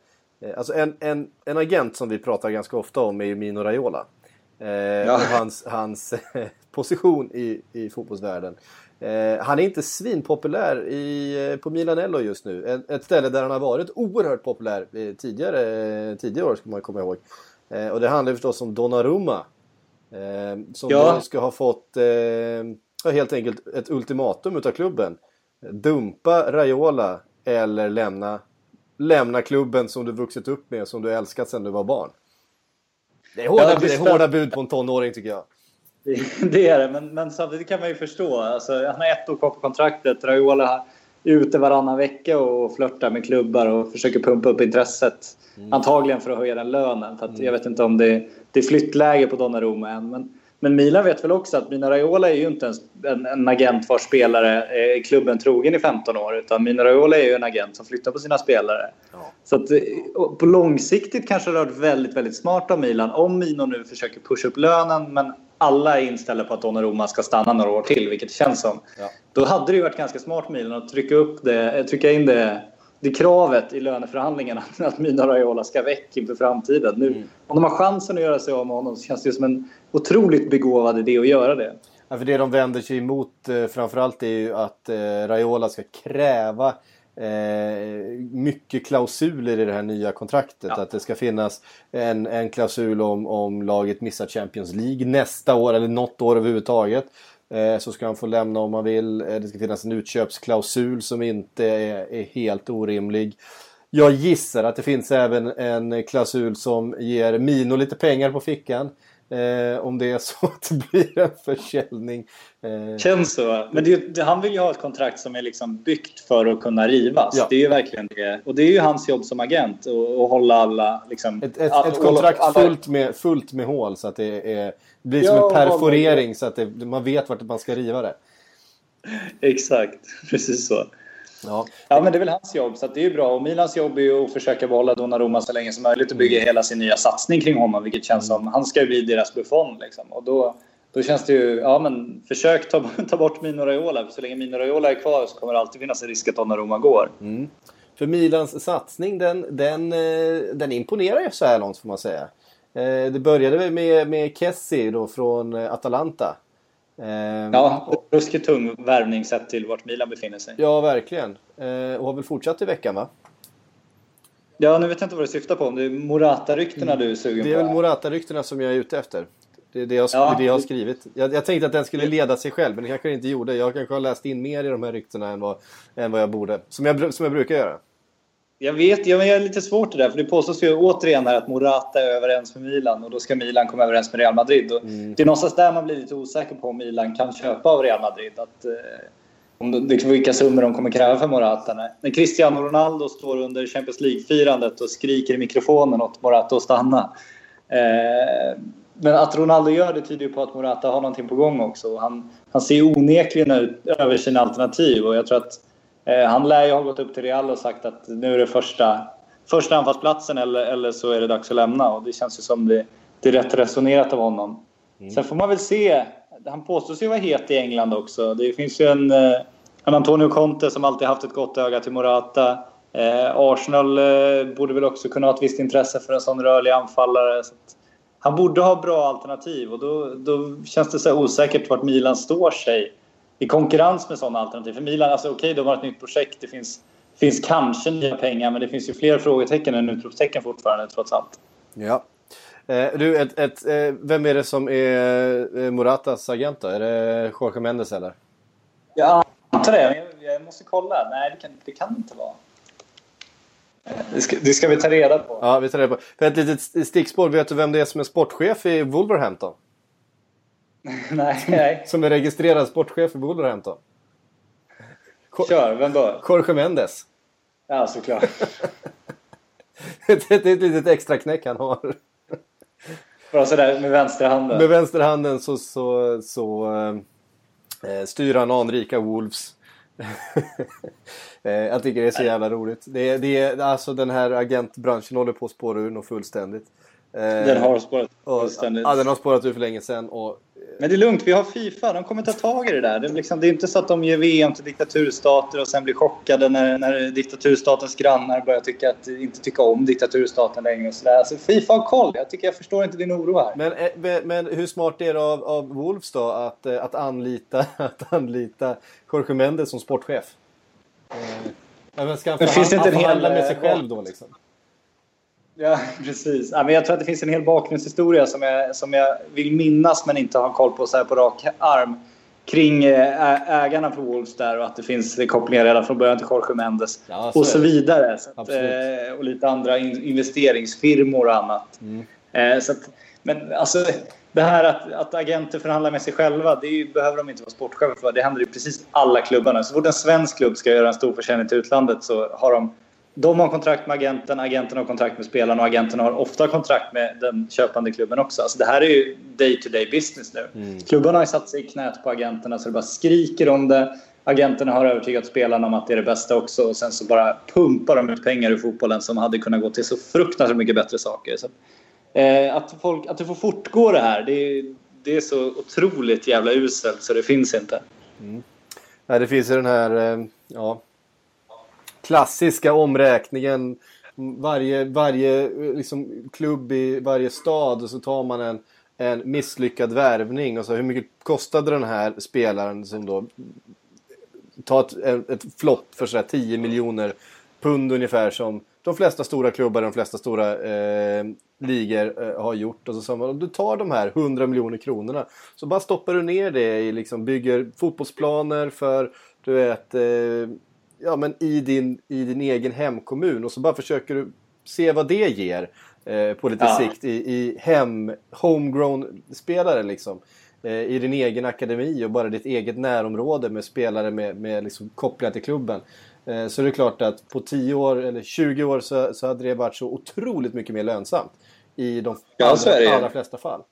alltså en, en, en agent som vi pratar ganska ofta om är ju Mino Raiola. Eh, Och hans, hans position i, i fotbollsvärlden. Eh, han är inte svinpopulär i, eh, på Milanello just nu. Ett, ett ställe där han har varit oerhört populär eh, tidigare, eh, tidigare år ska man komma ihåg. Eh, och det handlar förstås om Donnarumma. Som Ja. ska ha fått helt enkelt ett ultimatum utav klubben. Dumpa Raiola eller lämna, lämna klubben som du vuxit upp med, som du älskat sedan du var barn. Det är hårda, Ja, det är hårda bud på en tonåring tycker jag. Det- Det är det, men, men samtidigt kan man ju förstå. Alltså, han har ett år kvar på kontraktet. Raiola är ute varannan vecka och flörtar med klubbar och försöker pumpa upp intresset. Antagligen för att höja den lönen. För att Jag vet inte om det, det är flyttläge på Donnarumma än. Men, men Milan vet väl också att Mina Raiola är ju inte en, en, en agent vars spelare är klubben trogen i 15 år. Utan Mina Raiola är ju en agent som flyttar på sina spelare. Så att, på långsiktigt kanske det har varit väldigt, väldigt smart av Milan om Mino nu försöker pusha upp lönen men alla är inställda på att Donnarumma ska stanna några år till, vilket det känns som. Ja. Då hade det ju varit ganska smart Milan att trycka, upp det, eh, trycka in det, det kravet i löneförhandlingarna att Mino Raiola ska väck inför framtiden. Nu, Om de har chansen att göra sig av med honom så känns det ju som en otroligt begåvad idé att göra det. Ja, för det de vänder sig emot eh, framförallt är ju att eh, Raiola ska kräva eh, mycket klausuler i det här nya kontraktet. Att det ska finnas en, en klausul om, om laget missar Champions League nästa år eller något år överhuvudtaget. Eh, så ska han få lämna om han vill. Eh, det ska finnas en utköpsklausul som inte är, är helt orimlig. Jag gissar att det finns även en klausul som ger Mino lite pengar på fickan. Eh, om det är så att det blir en försäljning. Eh, Känns så. Men det, han vill ju ha ett kontrakt som är liksom byggt för att kunna rivas. Ja. Det är ju verkligen det. Och det är ju hans jobb som agent att att hålla alla... Liksom, ett, ett, all- ett kontrakt alla- fullt med, fullt med hål så att det, är, det blir som Ja, en perforering så att det, man vet vart man ska riva det. Exakt, precis så. Ja. Ja, men det är väl hans jobb, så det är ju bra. Och Milans jobb är ju att försöka behålla Donnarumma så länge som möjligt och bygga hela sin nya satsning kring honom, vilket känns som... Han ska ju bli deras Buffon, liksom. Och då, då känns det ju... Ja, men försök ta, ta bort Mino Raiola. För så länge Mino Raiola är kvar så kommer det alltid finnas en risk att Donnarumma går. För Milans satsning den, den, eh, den imponerar ju så här långt får man säga. Eh, Det började med, med Kessie då från eh, Atalanta. Eh, Ja, ruskigt tung värvning sett till vart Milan befinner sig. Ja, verkligen. Eh, Och har väl fortsatt i veckan va? Ja, nu vet jag inte vad du syftar på. Om det är Morata-ryktena du är sugen Mm. Det är på? väl Morata-ryktena som jag är ute efter. Det är det jag, Ja. det jag har skrivit. Jag, jag tänkte att den skulle leda sig själv, men det kanske den inte gjorde. Jag kanske har läst in mer i de här ryktena än vad, än vad jag borde. Som jag, som jag brukar göra. Jag vet, jag är lite svårt det där. För det påstås ju återigen här att Morata är överens med Milan och då ska Milan komma överens med Real Madrid. Och Det är någonstans där man blir lite osäker på om Milan kan köpa av Real Madrid. Att, eh, om de, vilka summor de kommer kräva för Morata. När, Cristiano Ronaldo står under Champions League-firandet och skriker i mikrofonen åt Morata att stanna. Eh, men att Ronaldo gör det tyder ju på att Morata har någonting på gång också. Han, han ser onekligen ut över sina alternativ och jag tror att han lär ju ha gått upp till Real och sagt att nu är det första, första anfallsplatsen eller, eller så är det dags att lämna och det känns ju som det, det är rätt resonerat av honom. Sen får man väl se. Han påstås ju vara het i England också. Det finns ju en, eh, en Antonio Conte som alltid haft ett gott öga till Morata. Eh, Arsenal eh, borde väl också kunna ha ett visst intresse för en sån rörlig anfallare. Så han borde ha bra alternativ och då, då känns det så osäkert vart Milan står sig i konkurrens med sådana alternativ. För Milan, alltså okej, okay, de har ett nytt projekt. Det finns, finns kanske nya pengar, men det finns ju fler frågetecken än utropstecken fortfarande trots allt. Ja. Eh, du, ett, ett, eh, vem är det som är eh, Moratas agent då? Är det Jorge Mendes eller? Jag antar det, jag, jag måste kolla. Nej, det kan det kan inte vara. Det ska, det ska vi ta reda på. Ja, vi tar reda på. För ett litet stickspår, vet du vem det är som är sportchef i Wolverhampton? nej, nej. Som är registrerad sportchef i Wolverhampton? Kör, vem då? Jorge Mendes. Ja, såklart. det är ett litet extra knäck han har. Bara sådär med vänsterhanden. Med vänsterhanden så, så, så äh, styr han anrika Wolves. jag tycker det är så jävla roligt. Det, det, alltså den här agentbranschen håller på att spåra ur något fullständigt. Den har spårat fullständigt. Ja, den har spårat ur för länge sedan. Och, men det är lugnt, vi har Fifa. De kommer ta tag i det där. Det är, liksom, det är inte så att de ger VM till diktaturstater och sen blir chockade när, när diktaturstatens grannar börjar tycka att, inte tycka om diktaturstaten längre. Och så där. Alltså, Fifa har koll. Jag, tycker, jag förstår inte din oro här. Men, men, men hur smart är det av, av Wolves då att, att, anlita, att anlita Jorge Mendes som sportchef? Eh, men ska han hel... med sig själv då liksom? Ja, precis. Ja, men jag tror att det finns en hel bakgrundshistoria som jag, som jag vill minnas men inte har koll på så här på rak arm kring ägarna för Wolves där och att det finns kopplingar redan från början till Jorge Mendes ja, så och så vidare. Så att, eh, och lite andra investeringsfirmor och annat. Mm. Eh, så att, men alltså, det här att, att agenter förhandlar med sig själva, det är, behöver de inte vara sportchefer för. Det händer i precis alla klubbarna. Så fort en svensk klubb ska göra en stor försäljning till utlandet så har de de har kontrakt med agenten, agenten har kontrakt med spelarna och agenten har ofta kontrakt med den köpande klubben också. Alltså det här är ju day to day business nu. Mm. Klubbarna har satt sig i knät på agenterna så det bara skriker om det. Agenterna har övertygat spelarna om att det är det bästa också och sen så bara pumpar de ut pengar i fotbollen som hade kunnat gå till så fruktansvärt mycket bättre saker. Så, eh, att, folk, att det får fortgå det här, det är, det är så otroligt jävla uselt så det finns inte. Mm. Nej, det finns ju den här, eh, ja klassiska omräkningen. Varje, varje eh, liksom, klubb i varje stad och så tar man en, en misslyckad värvning. Och så hur mycket kostade den här spelaren som då tar ett, ett flopp för sådär 10 miljoner pund ungefär som de flesta stora klubbar de flesta stora eh, ligor eh, har gjort. Och så sa man, du tar de här 100 miljoner kronorna så bara stoppar du ner det i liksom, bygger fotbollsplaner för du vet eh, ja, men i, din, i din egen hemkommun och så bara försöker du se vad det ger eh, på lite Ja. sikt i, i hem, homegrown spelare liksom. Eh, I din egen akademi och bara ditt eget närområde med spelare med, med liksom kopplat till klubben. Eh, så det är klart att på 10 år eller 20 år så, så hade det varit så otroligt mycket mer lönsamt. I de Ja, allra, allra flesta fall.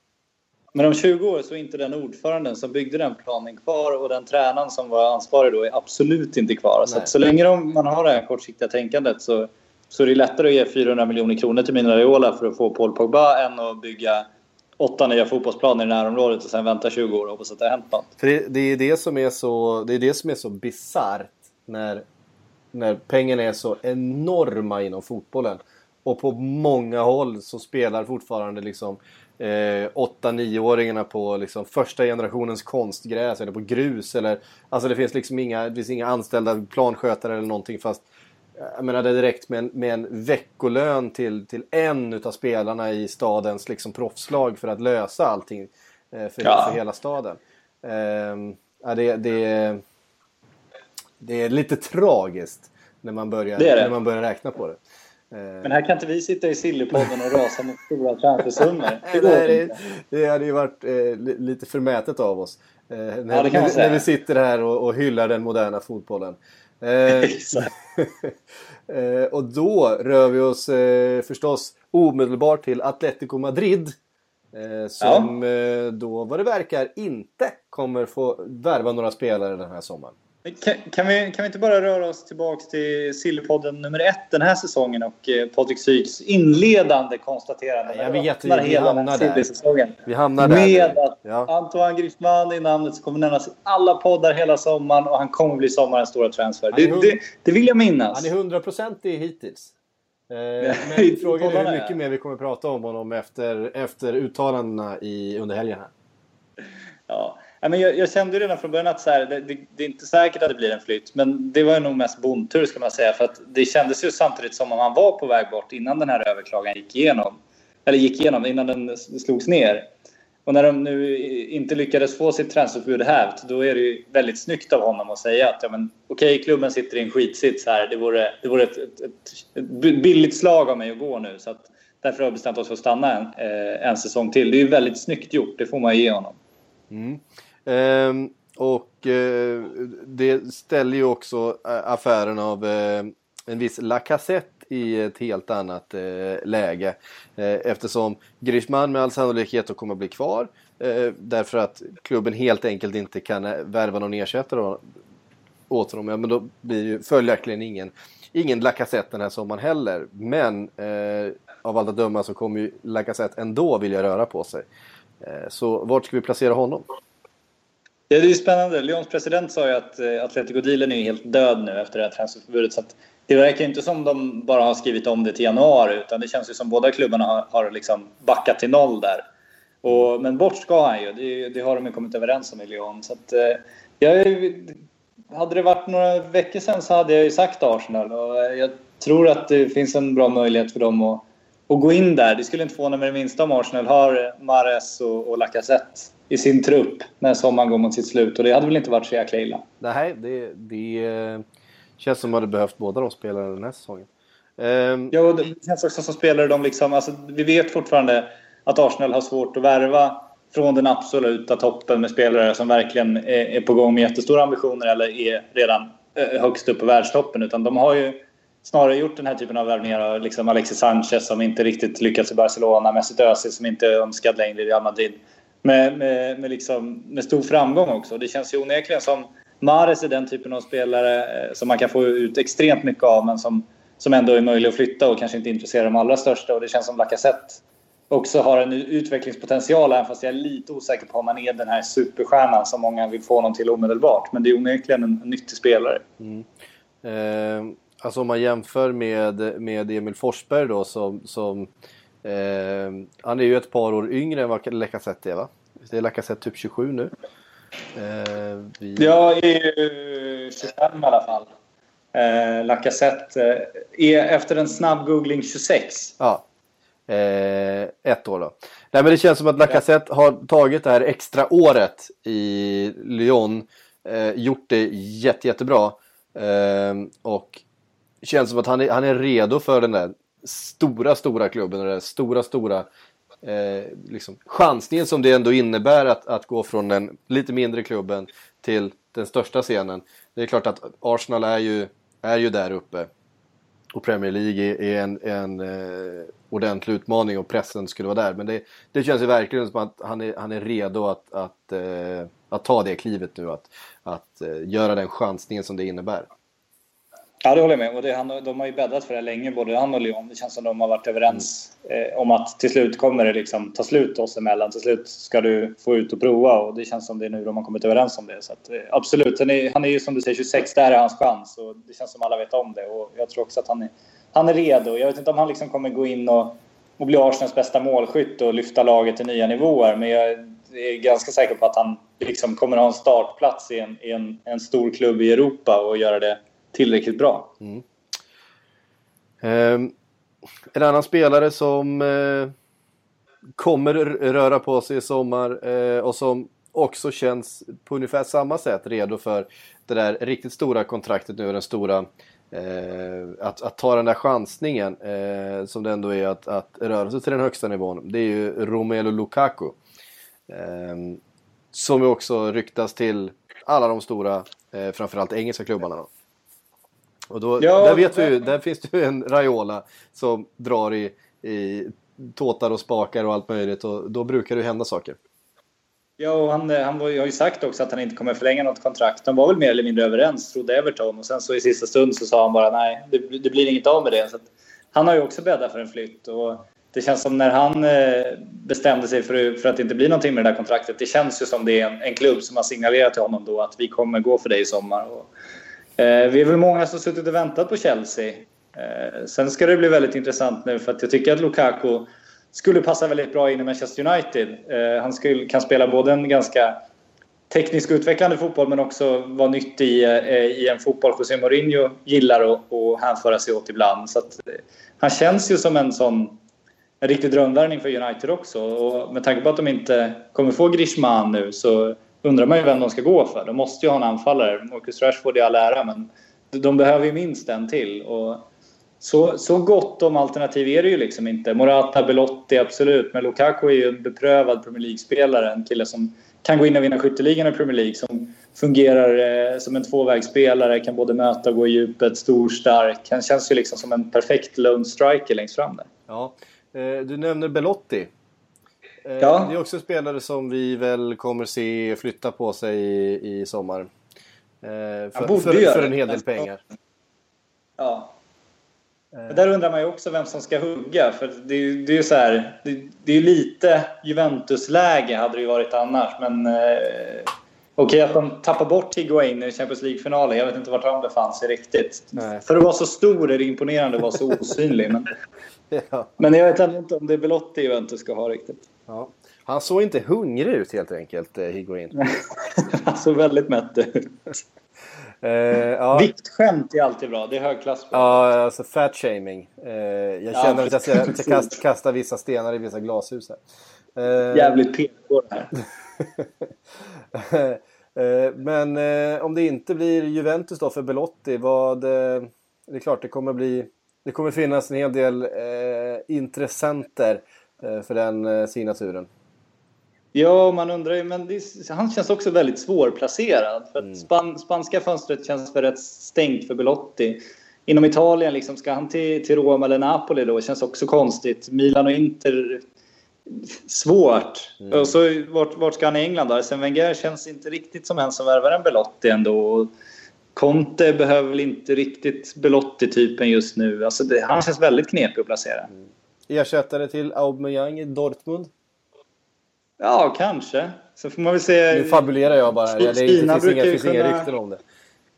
Men om 20 år så är inte den ordföranden som byggde den planen kvar och den tränaren som var ansvarig då är absolut inte kvar. Så, så länge de, man har det här kortsiktiga tänkandet så, så är det lättare att ge 400 miljoner kronor till Mina Raiola för att få Paul Pogba än att bygga åtta nya fotbollsplaner i närområdet och sen vänta 20 år och hoppas att det har hänt något. För det, det är det som är så, det är det som är så bisarrt när, när pengarna är så enorma inom fotbollen. Och på många håll så spelar fortfarande liksom eh, 8-9-åringarna på liksom första generationens konstgräs eller på grus. Eller, alltså det finns liksom inga, det finns inga anställda planskötare eller någonting fast jag menar det är direkt med en, med en veckolön till, till en utav spelarna i stadens liksom proffslag för att lösa allting eh, för, Ja. för hela staden. Ja, det, det, det är lite tragiskt när man börjar, Det det. När man börjar räkna på det. Eh, Men här kan inte vi sitta i Sillypodden och rasa mot stora transfersummor. Det Nej, det, det hade ju varit eh, li- lite förmätet av oss. Eh, när, kan man när, när vi sitter här och, och hyllar den moderna fotbollen. Eh, eh, och då rör vi oss eh, förstås omedelbart till Atletico Madrid. Eh, som eh, då vad det verkar inte kommer få värva några spelare den här sommaren. Kan, kan, vi, kan vi inte bara röra oss tillbaka till Sillypodden nummer ett den här säsongen och eh, Patrik Syks inledande konstaterande. Jag vet, vi hamnar där. Vi hamnar där Med att Ja. Antoine Griezmann i namnet som kommer nämnas i alla poddar hela sommaren och han kommer bli sommarens stora transfer. Det, det, det vill jag minnas. Han är hundraprocentig hittills. Eh, men frågan är hur mycket mer vi kommer prata om honom efter, efter uttalandena i, under helgen. Här. Ja. Men jag, jag kände redan från början att så här, det, det, det är inte säkert att det blir en flytt. Men det var ju nog mest bondtur ska man säga. För att det kändes ju samtidigt som om han var på väg bort innan den här överklagan gick igenom. Eller gick igenom, innan den slogs ner. Och när de nu inte lyckades få sitt transferförbud hävt, då är det ju väldigt snyggt av honom att säga att ja, men, okej, klubben sitter i en skitsits här. Det vore, det vore ett, ett, ett, ett billigt slag av mig att gå nu. Så att, därför har jag bestämt oss för att stanna en, eh, en säsong till. Det är ju väldigt snyggt gjort, det får man ge honom. Mm. Ehm, och eh, det ställer ju också eh, affären av eh, en viss Lacazette i ett helt annat eh, läge. Eh, eftersom Griezmann med all sannolikhet då kommer att bli kvar. Eh, därför att klubben helt enkelt inte kan värva någon ersättare åt honom. Ja, men då blir ju följaktligen ingen, ingen Lacazette den här sommaren heller. Men eh, av allt att döma så kommer ju Lacazette ändå vilja röra på sig. Eh, så vart ska vi placera honom? Ja, det är ju spännande. Lyons president sa ju att eh, Atletico-dealen är helt död nu efter det här transferförbudet. Så att det verkar inte som de bara har skrivit om det till januari utan det känns ju som båda klubbarna har, har liksom backat till noll där. Och, men bort ska han ju. Det, det har de ju kommit överens om i Lyon. Så att, eh, jag, hade det varit några veckor sedan så hade jag ju sagt Arsenal och eh, jag tror att det finns en bra möjlighet för dem att, att gå in där. Det skulle inte förvåna mig det minsta om Arsenal har Mares och, och Lacazette i sin trupp när sommaren går mot sitt slut och det hade väl inte varit så jäkla illa. Nej, det, det eh, känns som att de hade behövt båda de spelarna den här säsongen. Ehm, Ja, och det känns också som spelare de liksom, alltså, vi vet fortfarande att Arsenal har svårt att värva från den absoluta toppen med spelare som verkligen är, på gång med jättestora ambitioner eller är redan eh, högst upp på världstoppen. Utan de har ju snarare gjort den här typen av värvningar liksom Alexis Sanchez som inte riktigt lyckats i Barcelona, Mesut Özil som inte är önskad längre i Real Madrid. Med, med, med, liksom, med stor framgång också. Det känns ju onekligen som Mares är den typen av spelare eh, som man kan få ut extremt mycket av men som, som ändå är möjlig att flytta och kanske inte intresserar de allra största. Och det känns som Lacazette också har en utvecklingspotential även fast jag är lite osäker på om han är den här superstjärnan som många vill få honom till omedelbart. Men det är onekligen en, en nyttig spelare. Mm. Eh, alltså om man jämför med, med Emil Forsberg då som, som eh, han är ju ett par år yngre än vad Lacazette är va? Det är Lacazette typ 27 nu. Eh, vi, Jag är ju 25 i alla fall. Eh, Lacazette är efter en snabb googling 26. Ja. Eh, ett år då. Nej men det känns som att Lacazette har tagit det här extra året i Lyon. Eh, gjort det jätte, jättebra. Eh, och känns som att han är, han är redo för den där stora, stora klubben. Och den stora, stora eh, liksom, chansningen som det ändå innebär att, att gå från den lite mindre klubben till den största scenen. Det är klart att Arsenal är ju, är ju där uppe. Och Premier League är- är en, en eh, ordentlig utmaning och pressen skulle vara där. Men det, det känns ju verkligen som att han är, han är redo att, att, eh, att ta det klivet nu. Att, att eh, göra den chansningen som det innebär. Ja, det håller jag med. Och det, han, de har ju bäddat för det här länge, både han och Lyon. Det känns som de har varit överens eh, om att till slut kommer det liksom ta slut oss emellan. Till slut ska du få ut och prova och det känns som det är nu de har kommit överens om det. Så att, eh, absolut, han är, han är ju som du säger 26, där är hans chans och det känns som alla vet om det. Och jag tror också att han är, han är redo. Jag vet inte om han liksom kommer gå in och, och bli Arsenals bästa målskytt och lyfta laget till nya nivåer. Men jag är ganska säker på att han liksom kommer ha en startplats i en, i en, en stor klubb i Europa och göra det tillräckligt bra. Mm. Ehm, en annan spelare som eh, kommer röra på sig i sommar eh, och som också känns på ungefär samma sätt redo för det där riktigt stora kontraktet nu, den stora eh, att, att ta den där chansningen eh, som det ändå är att, att röra sig till den högsta nivån. Det är ju Romelu Lukaku. Eh, som ju också ryktas till alla de stora, eh, framförallt engelska klubbarna. Då. Och då, Ja, där vet vi ju, där finns det ju en Raiola som drar i, i tåtar och spakar och allt möjligt och då brukar det hända saker. Ja, och han, han var, har ju sagt också att han inte kommer förlänga något kontrakt. De var väl mer eller mindre överens, trodde Everton. Och sen så i sista stund så sa han bara nej, det, det blir inget av med det. Så han har ju också bäddat för en flytt. Och det känns som när han eh, bestämde sig för, för att det inte blir någonting med det där kontraktet. Det känns ju som det är en, en klubb som har signalerat till honom då att vi kommer gå för dig i sommar. Och, eh, Eh, vi är väl många som suttit och väntat på Chelsea. Eh, sen ska det bli väldigt intressant nu för att jag tycker att Lukaku skulle passa väldigt bra in i Manchester United. Eh, han skulle, kan spela både en ganska tekniskt utvecklande fotboll men också vara nyttig i, i en fotboll José Mourinho gillar att att hänföra sig åt ibland. Så att, han känns ju som en sån en riktig drömvärvning för United också. Och med tanke på att de inte kommer få Griezmann nu så undrar man ju vem de ska gå för. De måste ju ha en anfallare. Marcus Rashford i all ära men de behöver ju minst en till. Och så, så gott om alternativ är det ju liksom inte. Morata, Belotti, absolut. Men Lukaku är ju en beprövad Premier League-spelare. En kille som kan gå in och vinna skytteligan i Premier League. Som fungerar eh, som en tvåvägsspelare, kan både möta och gå i djupet, stor, stark. Han känns ju liksom som en perfekt lone striker längst fram där. Ja. Eh, Du nämner Belotti. Eh, Ja. Det är också spelare som vi väl kommer se flytta på sig i, i sommar. Eh, För, för, för en hel del pengar. Ja. Men där undrar man ju också vem som ska hugga. För det är ju det är ju så här, det, det är lite Juventus-läge hade det ju varit annars. Men eh, okej att de tappar bort Higuain i Champions League-finalen. Jag vet inte vart han befann sig riktigt. Nej. För att vara så stor är det imponerande att vara så osynlig. Men, Ja. men jag vet inte om det är Belotti Juventus ska ha riktigt. Ja. Han såg inte hungrig ut helt enkelt, eh, Higuain. Han såg väldigt mätt ut. Eh, ja. Viktskämt är alltid bra. Det är högklass. Ja, alltså fat shaming. Eh, jag Ja, känner att jag ska kasta, kasta vissa stenar i vissa glashus här. Eh, Jävligt PK det här. Men om det inte blir Juventus då för Belotti, vad... Det är klart, det kommer bli... Det kommer finnas en hel del intressenter för den eh, signaturen. Ja, man undrar ju, men är- han känns också väldigt svårplacerad. För att span, spanska fönstret känns för rätt stängt för Belotti. Inom Italien, liksom, ska han till, till Roma eller Napoli då? känns också konstigt. Milan och Inter, svårt. Och så vart, vart ska han i England då? Sen Wenger känns inte riktigt som en som värvar en Belotti ändå. Conte behöver väl inte riktigt Belotti-typen just nu. Alltså det, han känns väldigt knepig att placera. Ersättare till Aubameyang i Dortmund. Ja, kanske. Så får man väl se. Nu fabulerar jag bara. Ja, det Kina finns, inga, finns inga kunna- rykten om det.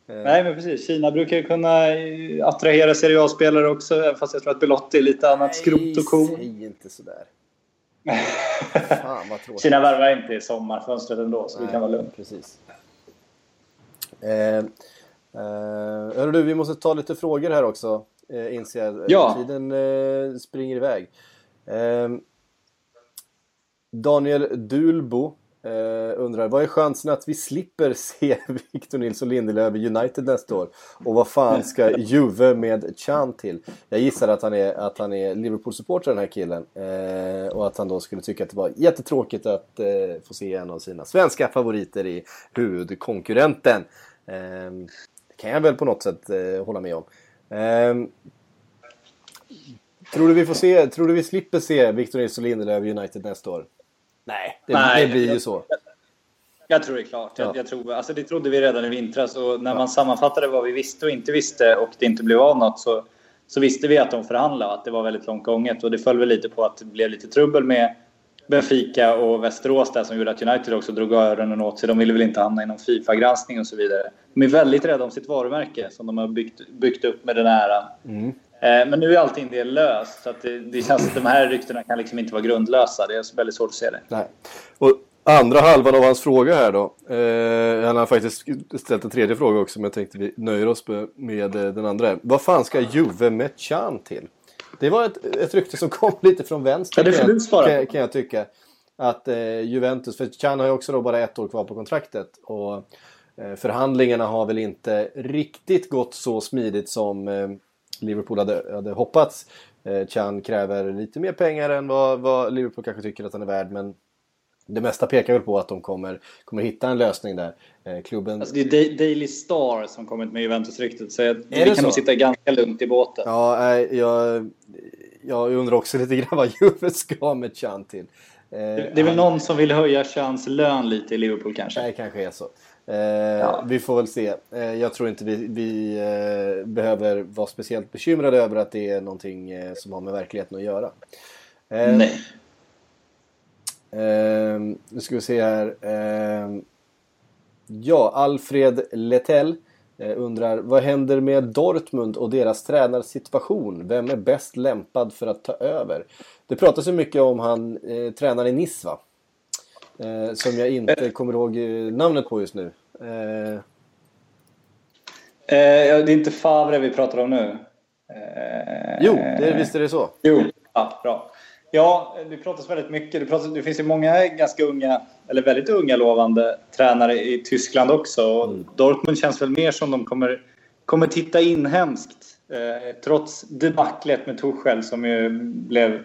Nej, men precis. Kina brukar ju kunna eh, attrahera Serie A-spelare också, även fast jag tror att Belotti är lite annat skrot och korn. Säg inte sådär. Fan vad tråkigt. Kina värvar inte i sommarfönstret ändå, så det kan vara lugnt. Precis. Eh, eh, hörru du, vi måste ta lite frågor här också. Eh, inser jag. Ja. Tiden eh, springer iväg. Eh, Daniel Dulbo eh, undrar, vad är chansen att vi slipper se Victor Nilsson Lindelöf i United nästa år? Och vad fan ska Juve med Chan till? Jag gissar att han är, att han är Liverpool-supporter den här killen. Eh, och att han då skulle tycka att det var jättetråkigt att eh, få se en av sina svenska favoriter i huvudkonkurrenten. Eh, det kan jag väl på något sätt eh, hålla med om. Eh, Tror du vi får se, tror du vi slipper se Victor Nilsson Lindelöf i United nästa år? Nej, det, Nej, det blir ju jag- så. Jag tror det är klart. Jag, Ja. jag tror, alltså det trodde vi redan i vintras. Och när man sammanfattade vad vi visste och inte visste och det inte blev av något så, så visste vi att de förhandlade och att det var väldigt långt gånget. Och det föll väl lite på att det blev lite trubbel med Benfica och Västerås där som gjorde att United också drog öronen åt sig. De ville väl inte hamna i någon Fifa-granskning och så vidare. De är väldigt rädda om sitt varumärke som de har byggt, byggt upp med den äran. Eh, Men nu är allting det löst. Så det, det känns att de här ryktena kan liksom inte vara grundlösa. Det är väldigt svårt att se det. Nej. Och andra halvan av hans fråga här då. Eh, han har faktiskt ställt en tredje fråga också men jag tänkte vi nöjer oss med, med eh, den andra. Vad fan ska Juve med Chan till? Det var ett, ett rykte som kom lite från vänster Ja, det kan, jag, kan jag tycka. Att eh, Juventus, för Chan har ju också då bara ett år kvar på kontraktet. Och Eh, förhandlingarna har väl inte riktigt gått så smidigt som eh, Liverpool hade, hade hoppats. Eh, Chan kräver lite mer pengar än vad, vad Liverpool kanske tycker att han är värd. Men det mesta pekar väl på att de kommer, kommer hitta en lösning där. Eh, klubben... Alltså det är Da- Daily Star som kommit med Juventus-ryktet. Så jag, vi kan så? nog sitta ganska lugnt i båten. Ja, jag, jag undrar också lite grann vad Juve ska med Chan till. Eh, Det är väl någon som vill höja Chans lön lite i Liverpool kanske? Det kanske är så. Eh, Vi får väl se. Eh, jag tror inte vi, vi eh, behöver vara speciellt bekymrade över att det är någonting som har med verkligheten att göra. Nej. Eh, nu ska vi se här. Eh, ja, Alfred Letell eh, undrar vad händer med Dortmund och deras tränarsituation? Vem är bäst lämpad för att ta över? Det pratas ju mycket om han eh, tränaren i Nice va? Eh, som jag inte kommer ihåg eh, namnet på just nu. Eh, Eh, det är inte Favre vi pratar om nu. Eh, jo, det, visst är det så. Jo, ja, bra. Ja, det pratas väldigt mycket. Det, pratas, det finns ju många ganska unga, eller väldigt unga lovande tränare i Tyskland också. Och Dortmund känns väl mer som de kommer, kommer titta inhemskt. Eh, trots debaclet med Tuchel som ju blev...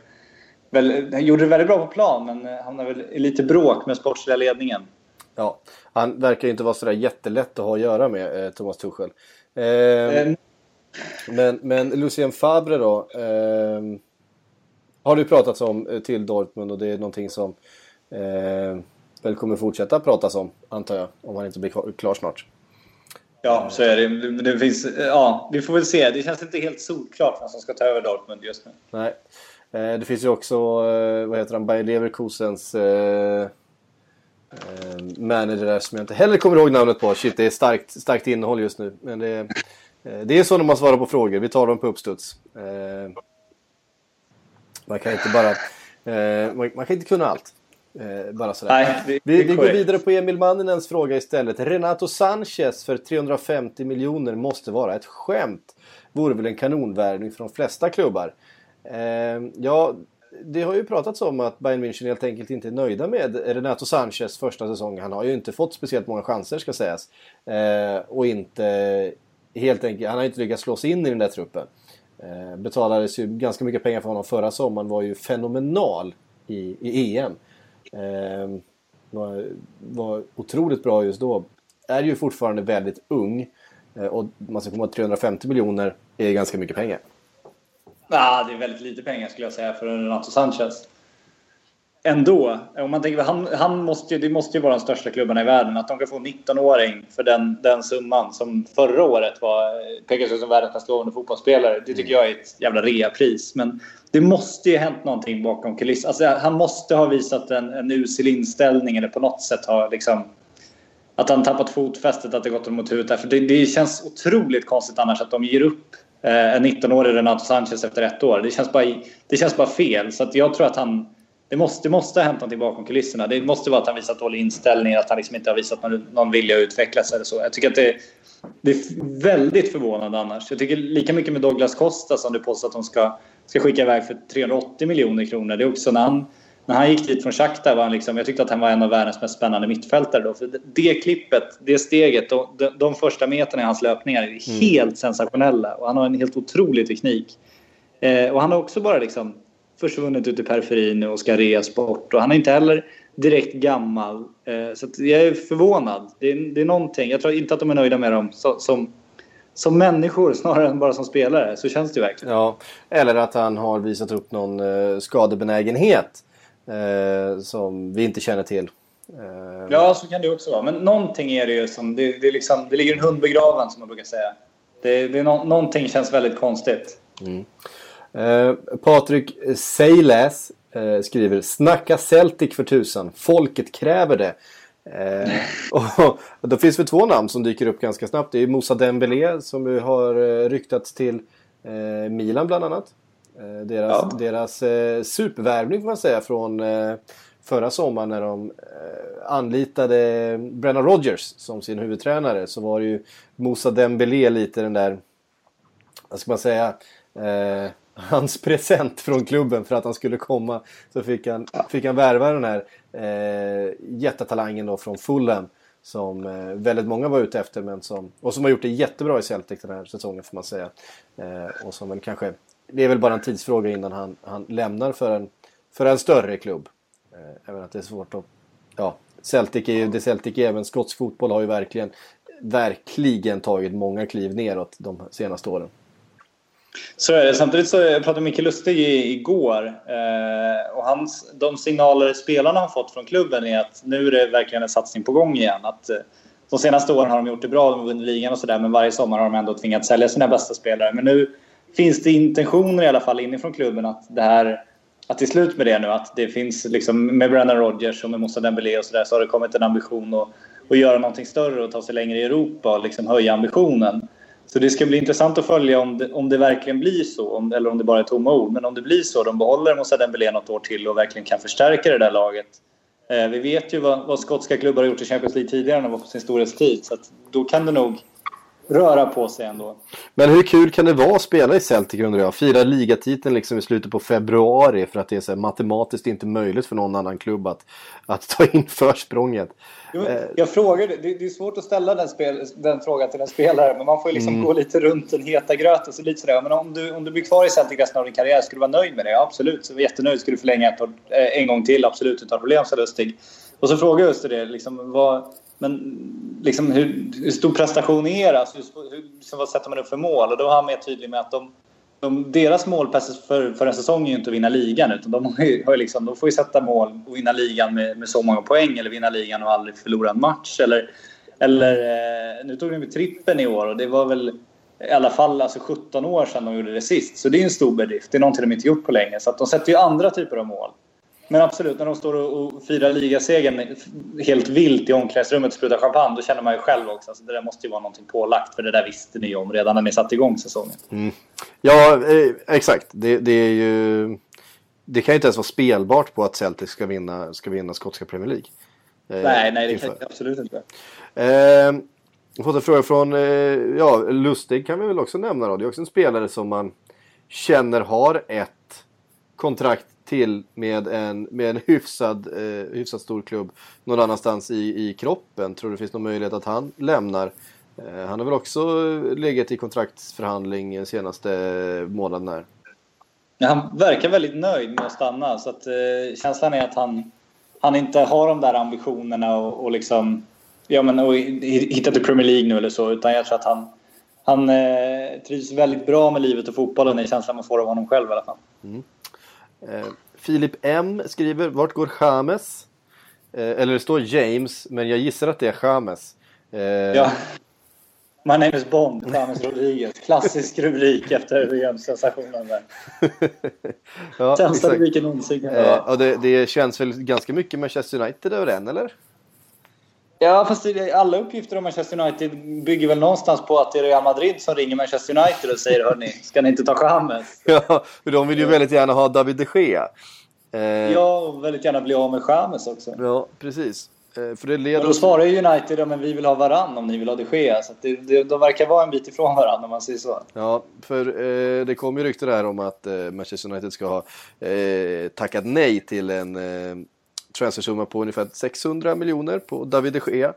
Väl, han gjorde det väldigt bra på plan, men eh, hamnade väl i lite bråk med sportsliga ledningen. Ja, han verkar ju inte vara sådär jättelätt att ha att göra med, eh, Thomas Tuchel. Eh, Eh, Men, men Lucien Favre då. Eh, har du pratat om eh, till Dortmund och det är någonting som eh, väl kommer fortsätta pratas om, antar jag. Om han inte blir klar, klar snart. Ja, så är det. det finns, ja, vi får väl se. Det känns inte helt solklart vem som ska ta över Dortmund just nu. Nej. Eh, det finns ju också, eh, vad heter han, Bayer Leverkusens eh, eh, manager där som jag inte heller kommer ihåg namnet på. Shit, det är starkt, starkt innehåll just nu. Men det, är- eh, det är så när man svarar på frågor. Vi tar dem på uppstuds. Man kan inte bara... Eh, man, man kan inte kunna allt. Eh, bara sådär. Nej, det- det vi är vi går vidare på Emil Manninens fråga istället. Renato Sanchez för 350 miljoner måste vara ett skämt. Vore väl en kanonvärvning för de flesta klubbar. Eh, ja, det har ju pratats om att Bayern München helt enkelt inte är nöjda med Renato Sanchez första säsong. Han har ju inte fått speciellt många chanser ska sägas. Eh, och inte helt enkelt, han har inte lyckats slå sig in i den där truppen. Eh, betalades ju ganska mycket pengar för honom förra sommaren. Var ju fenomenal i, i EM. Eh, var, var otroligt bra just då. Är ju fortfarande väldigt ung. Eh, och man ska komma ihåg att 350 miljoner är ganska mycket pengar. Ja, det är väldigt lite pengar skulle jag säga för Renato Sanchez. Ändå, om man tänker, han, han måste det måste ju vara de största klubbarna i världen. Att de kan få en 19-åring för den, den summan som förra året var, pekades ut som världens mest lovande fotbollsspelare. Det tycker jag är ett jävla reapris. Men det måste ju ha hänt någonting bakom kulisserna. Alltså, han måste ha visat en, en usel inställning eller på något sätt ha liksom att han tappat fotfästet, att det gått honom mot huvudet. För det, det känns otroligt konstigt annars att de ger upp eh, en 19-årig Renato Sanchez efter ett år. Det känns bara, det känns bara fel. Så att jag tror att han... Det måste, det måste ha hänt någonting bakom kulisserna. Det måste vara att han visat dålig inställning, att han liksom inte har visat någon, någon vilja att utvecklas eller så. Jag tycker att det, det är väldigt förvånande annars. Jag tycker lika mycket med Douglas Costa som du påstår att de ska, ska skicka iväg för 380 miljoner kronor. Det är också när han, när han gick dit från Shakhtar var han liksom, jag tyckte att han var en av världens mest spännande mittfältare då. För det, det klippet, det steget, de, de, de första meterna i hans löpningar är helt sensationella. Och han har en helt otrolig teknik. Eh, och han har också bara liksom försvunnit ut i periferin nu och ska reas bort. Och han är inte heller direkt gammal. Eh, så jag är förvånad. Det är, det är någonting. Jag tror inte att de är nöjda med dem som, som människor snarare än bara som spelare. Så känns det verkligen. Ja, eller att han har visat upp någon eh, skadebenägenhet eh, som vi inte känner till. Eh, Ja, så kan det också vara. Men någonting är det ju som... Det, det, är liksom, det ligger en hund begraven som man brukar säga. Det, det är nå, någonting känns väldigt konstigt. Eh, Patrik Seiläs eh, skriver Snacka Celtic för tusan. Folket kräver det. Eh, och då finns det två namn som dyker upp ganska snabbt. Det är Moussa Dembélé som ju har eh, ryktats till eh, Milan bland annat. Deras Ja. deras eh, supervärvning får man säga från förra sommaren när de anlitade Brennan Rodgers som sin huvudtränare. Så var det ju Moussa Dembélé lite den där vad ska man säga, eh, hans present från klubben för att han skulle komma. Så fick han, fick han värva den här eh, jättetalangen då från Fulham. som eh, väldigt många var ute efter men som, och som har gjort det jättebra i Celtic den här säsongen får man säga. Eh, och som väl kanske, det är väl bara en tidsfråga innan han, han lämnar för en, för en större klubb. Eh, även att det är svårt att, ja, Celtic är ju det Celtic är, men skotsk fotboll har ju verkligen, verkligen tagit många kliv neråt de senaste åren. Så är det. Samtidigt så jag pratade Micke Lustig igår eh, och hans, de signaler spelarna har fått från klubben är att nu är det verkligen en satsning på gång igen. Att, eh, de senaste åren har de gjort det bra, de har vunnit ligan och sådär men varje sommar har de ändå tvingats sälja sina bästa spelare. Men nu finns det intentioner i alla fall inifrån klubben att det här att det är slut med det nu. Att det finns liksom med Brennan Rodgers och med Moussa Dembélé och sådär så har det kommit en ambition att, att göra någonting större och ta sig längre i Europa och liksom höja ambitionen. Så det ska bli intressant att följa om det, om det verkligen blir så, om, eller om det bara är tomma ord. Men om det blir så, de behåller Moussa Dembélé något år till och verkligen kan förstärka det där laget. Eh, vi vet ju vad, vad skotska klubbar har gjort i Champions League tidigare när de var på sin storhetstid. Så att då kan det nog röra på sig ändå. Men hur kul kan det vara att spela i Celtic undrar jag? Fira ligatiteln liksom i slutet på februari för att det är så matematiskt inte möjligt för någon annan klubb att, att ta in försprånget. Jo, jag frågar, det, det är svårt att ställa den, spel, den frågan till en spelare men man får ju liksom mm. gå lite runt den heta gröten. Så lite sådär. Men om du, om du blir kvar i Celtic resten av din karriär, skulle du vara nöjd med det? Ja, absolut, så jag jättenöjd. Skulle du förlänga ett år, eh, en gång till? Absolut, utan problem, sa Lustig. Och så frågar jag just det, liksom, vad, men liksom, hur, hur stor prestation är det? Alltså, hur, hur, liksom, vad sätter man upp för mål? Och då var han mer tydlig med att de, de, deras mål för, för en säsong är ju inte att vinna ligan utan de, har liksom, de får ju sätta mål och vinna ligan med, med så många poäng eller vinna ligan och aldrig förlora en match. Eller, eller, eh, nu tog de med trippen i år och det var väl i alla fall alltså 17 år sedan de gjorde det sist. Så det är en stor bedrift. Det är någonting de inte gjort på länge. Så att de sätter ju andra typer av mål. Men absolut, när de står och firar ligasegern helt vilt i omklädningsrummet och sprutar champagne, då känner man ju själv också. Alltså, det där måste ju vara någonting pålagt, för det där visste ni om redan när ni satte igång säsongen. Mm. Ja, eh, exakt. Det, det, är ju... Det kan ju inte ens vara spelbart på att Celtic ska vinna, ska vinna skotska Premier League. Eh, nej, nej, det inför. kan jag absolut inte. Eh, jag fått en fråga från eh, ja, Lustig kan vi väl också nämna då. Det är också en spelare som man känner har ett kontrakt till med en, med en hyfsad, eh, hyfsad stor klubb någon annanstans i, i kroppen. Tror du det finns någon möjlighet att han lämnar? Eh, han har väl också legat i kontraktsförhandling den senaste månaden här. Ja, han verkar väldigt nöjd med att stanna. Så att, eh, känslan är att han, han inte har de där ambitionerna och, och liksom ja, men, och hitta till Premier League nu eller så. Utan jag tror att han, han eh, trivs väldigt bra med livet och fotbollen. Är känslan man får av honom själv i alla fall. Mm. Eh, Filip M skriver, vart går James? Eh, eller det står James, men jag gissar att det är James. Eh, ja. My name is Bond, James Rodriguez. Klassisk rubrik efter VM-sensationen där. ja, Sämsta rubriken någonsin. Eh, och det, det känns väl ganska mycket Manchester United över den, eller? Ja, fast alla uppgifter om Manchester United bygger väl någonstans på att det är Real Madrid som ringer Manchester United och säger hörni, ska ni inte ta Chamez? Ja, för de vill ju väldigt gärna ha David de Gea. Eh... Ja, och väldigt gärna bli av med Chamez också. Ja, precis. Eh, för det leder... Och då svarar ju United ja, men vi vill ha varann om ni vill ha de Gea. Så det, det, de verkar vara en bit ifrån varandra om man säger så. Ja, för eh, det kom ju rykten här om att eh, Manchester United ska ha eh, tackat nej till en eh, transfersumma på ungefär 600 miljoner på David de Gea.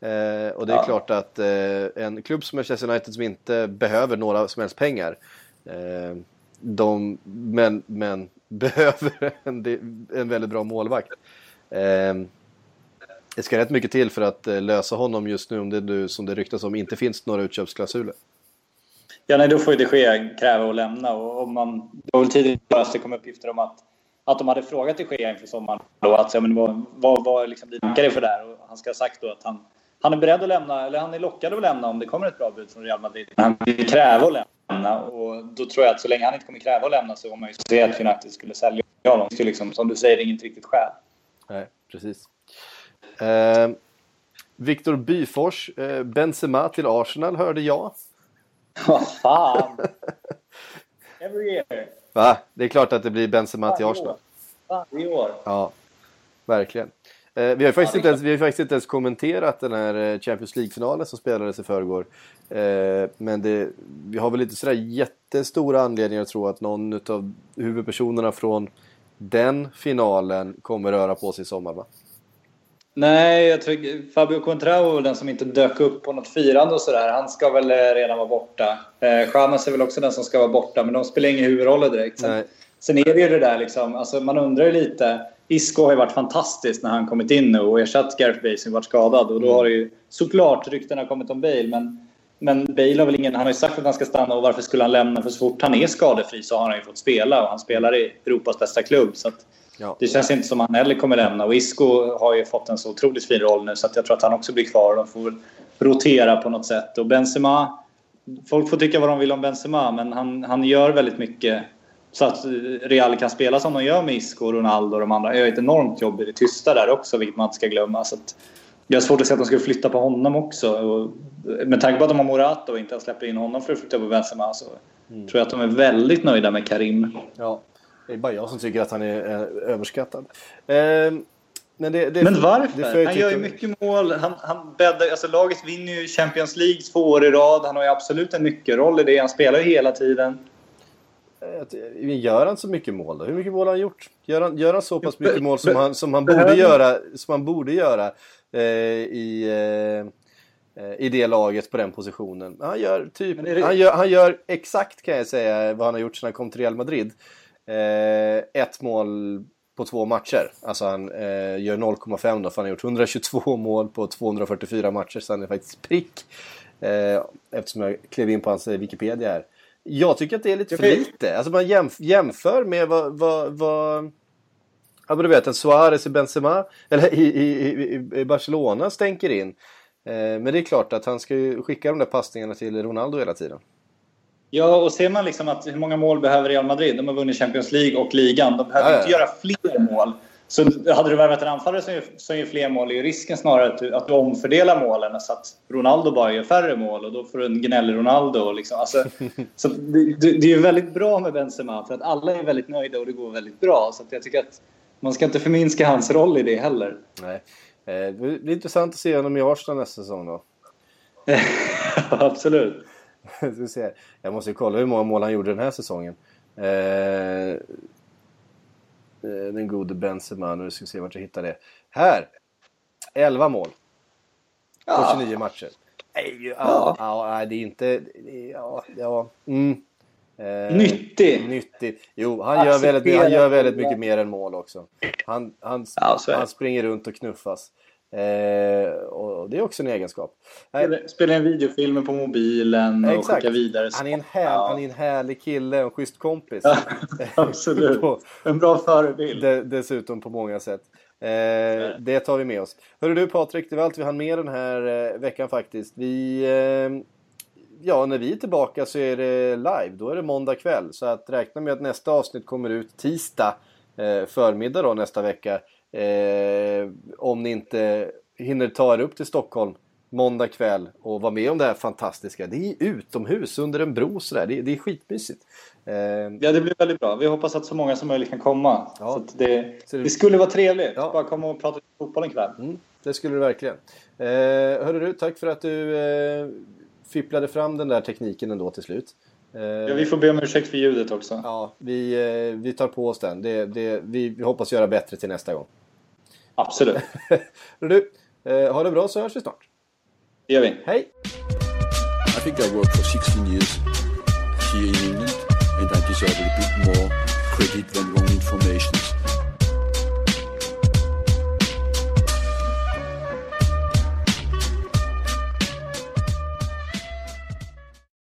Eh, och det är ja. klart att eh, en klubb som Manchester United som inte behöver några som helst pengar eh, de, men, men behöver en, en väldigt bra målvakt. Eh, det ska rätt mycket till för att eh, lösa honom just nu om det nu som det ryktas om inte finns några utköpsklausuler. Ja, nej, då får ju de Gea kräva att lämna och om man, det var väl tidigare att det kom uppgifter om att att de hade frågat de Gea inför sommaren då att ja, men vad, vad, vad liksom dina tankar för det här? Och han ska ha sagt då att han, han är beredd att lämna, eller han är lockad att lämna om det kommer ett bra bud från Real Madrid. Han vill kräva att lämna och då tror jag att så länge han inte kommer kräva att lämna så kommer man ju se att United skulle sälja honom. Det liksom, som du säger, inget riktigt skäl. Nej, precis. Eh, Viktor Byfors, eh, Benzema till Arsenal hörde jag. Vad fan! Every year. Va? Det är klart att det blir Benzema till Arsenal. Varje år. Ja, verkligen. Eh, vi, har faktiskt ja, inte ens, vi har faktiskt inte ens kommenterat den här eh, Champions League-finalen som spelades i förrgår. Eh, men det, vi har väl inte sådär jättestora anledningar att tro att någon av huvudpersonerna från den finalen kommer röra på sig i sommar va? Nej, jag tror Fabio Contrao den som inte dök upp på något firande och sådär. Han ska väl eh, redan vara borta. Eh, Chamez är väl också den som ska vara borta, men de spelar ingen huvudroll direkt. Sen, Nej. sen är det ju det där liksom, alltså man undrar ju lite. Isco har ju varit fantastisk när han kommit in nu och ersatt Gareth Bale som varit skadad. Och då har det ju såklart ryktena kommit om Bale, men, men Bale har väl ingen... Han har ju sagt att han ska stanna och varför skulle han lämna? För så fort han är skadefri så har han ju fått spela och han spelar i Europas bästa klubb. Så att, Ja. det känns inte som han heller kommer lämna. Och Isco har ju fått en så otroligt fin roll nu så att jag tror att han också blir kvar. De får rotera på något sätt. Och Benzema... Folk får tycka vad de vill om Benzema, men han, han gör väldigt mycket så att Real kan spela som de gör med Isco, Ronaldo och de andra. Gör ett enormt jobb i det tysta där också, vilket man inte ska glömma. Så att jag har svårt att se att de skulle flytta på honom också. Och med tanke på att de har Morata och inte ens släpper in honom för att flytta på Benzema så tror jag att de är väldigt nöjda med Karim. Ja, det är bara jag som tycker att han är eh, överskattad. Eh, men det, det, Men varför? Han gör ju mycket mål. Han, han bäddar, alltså laget vinner ju Champions League två år i rad. Han har ju absolut en nyckelroll i det. Han spelar ju hela tiden. Att- Gör han så mycket mål då? Hur mycket mål har han gjort? Gör han, gör han så pass mycket mål som han, som han borde göra, som han borde göra eh, i, eh, eh, i det laget på den positionen? Han gör, typ, det- han, gör, han gör exakt kan jag säga vad han har gjort sedan han kom till Real Madrid. Eh, ett mål på två matcher. Alltså han eh, gör 0,5 då för han har gjort 122 mål på 244 matcher så han är faktiskt prick. Eh, eftersom jag klev in på hans eh, Wikipedia här. Jag tycker att det är lite för lite. Alltså man jämf- jämför med vad... vad, vad ja, men du vet, en Suarez i Benzema, eller i, i, i, i Barcelona stänker in. Eh, men det är klart att han ska ju skicka de där passningarna till Ronaldo hela tiden. Ja, och ser man liksom att hur många mål behöver Real Madrid? De har vunnit Champions League och ligan. De behöver Ja, ja. inte göra fler mål. Så hade du värvat en anfallare som gör, som gör fler mål är risken snarare att du, att du omfördelar målen så att Ronaldo bara gör färre mål och då får du en gnällig Ronaldo. Liksom. Alltså, så det, det är väldigt bra med Benzema för att alla är väldigt nöjda och det går väldigt bra. Så jag tycker att man ska inte förminska hans roll i det heller. Nej. Eh, det blir intressant att se honom i Arsenal nästa säsong då. Absolut. Vi se. Jag måste ju kolla hur många mål han gjorde den här säsongen. Eh, eh, den gode Benzema. Nu ska vi se vart jag hittar det. Här! 11 mål. På 29 matcher. Nej, ja. Ja, det är inte... Ja, ja. Mm. Eh, Nyttig. Nyttig. Jo, han gör, väldigt, han gör väldigt mycket mer än mål också. Han, han, Ja, han springer runt och knuffas. Eh, och det är också en egenskap. Nej, Spelar in videofilmer på mobilen och Exakt. skickar vidare. Han är, en här, Ja. han är en härlig kille, en schysst kompis. Absolut. På- En bra förebild. De, dessutom på många sätt. Eh, det tar vi med oss. Hörru du Patrik, det var allt vi hann med den här eh, veckan faktiskt. Vi, eh, ja, när vi är tillbaka så är det live. Då är det måndag kväll. Så att räkna med att nästa avsnitt kommer ut tisdag eh, förmiddag då nästa vecka. Eh, om ni inte hinner ta er upp till Stockholm måndag kväll och vara med om det här fantastiska. Det är utomhus under en bro sådär. Det, det är skitmysigt. Eh, Ja, det blir väldigt bra. Vi hoppas att så många som möjligt kan komma. Ja. Så det, Så det- det skulle vara trevligt. Ja. Bara komma och prata fotboll en kväll. Mm, det skulle du verkligen. Eh, hörru du, tack för att du eh, fipplade fram den där tekniken ändå till slut. Eh, Ja, vi får be om ursäkt för ljudet också. ja, vi, eh, vi tar på oss den. Det, det, vi, vi hoppas göra bättre till nästa gång. Absolut. Du, eh, ha det bra så hörs vi snart. Det gör vi. Hej! I think I worked for 16 years here in England, and I deserve a bit more credit than wrong information.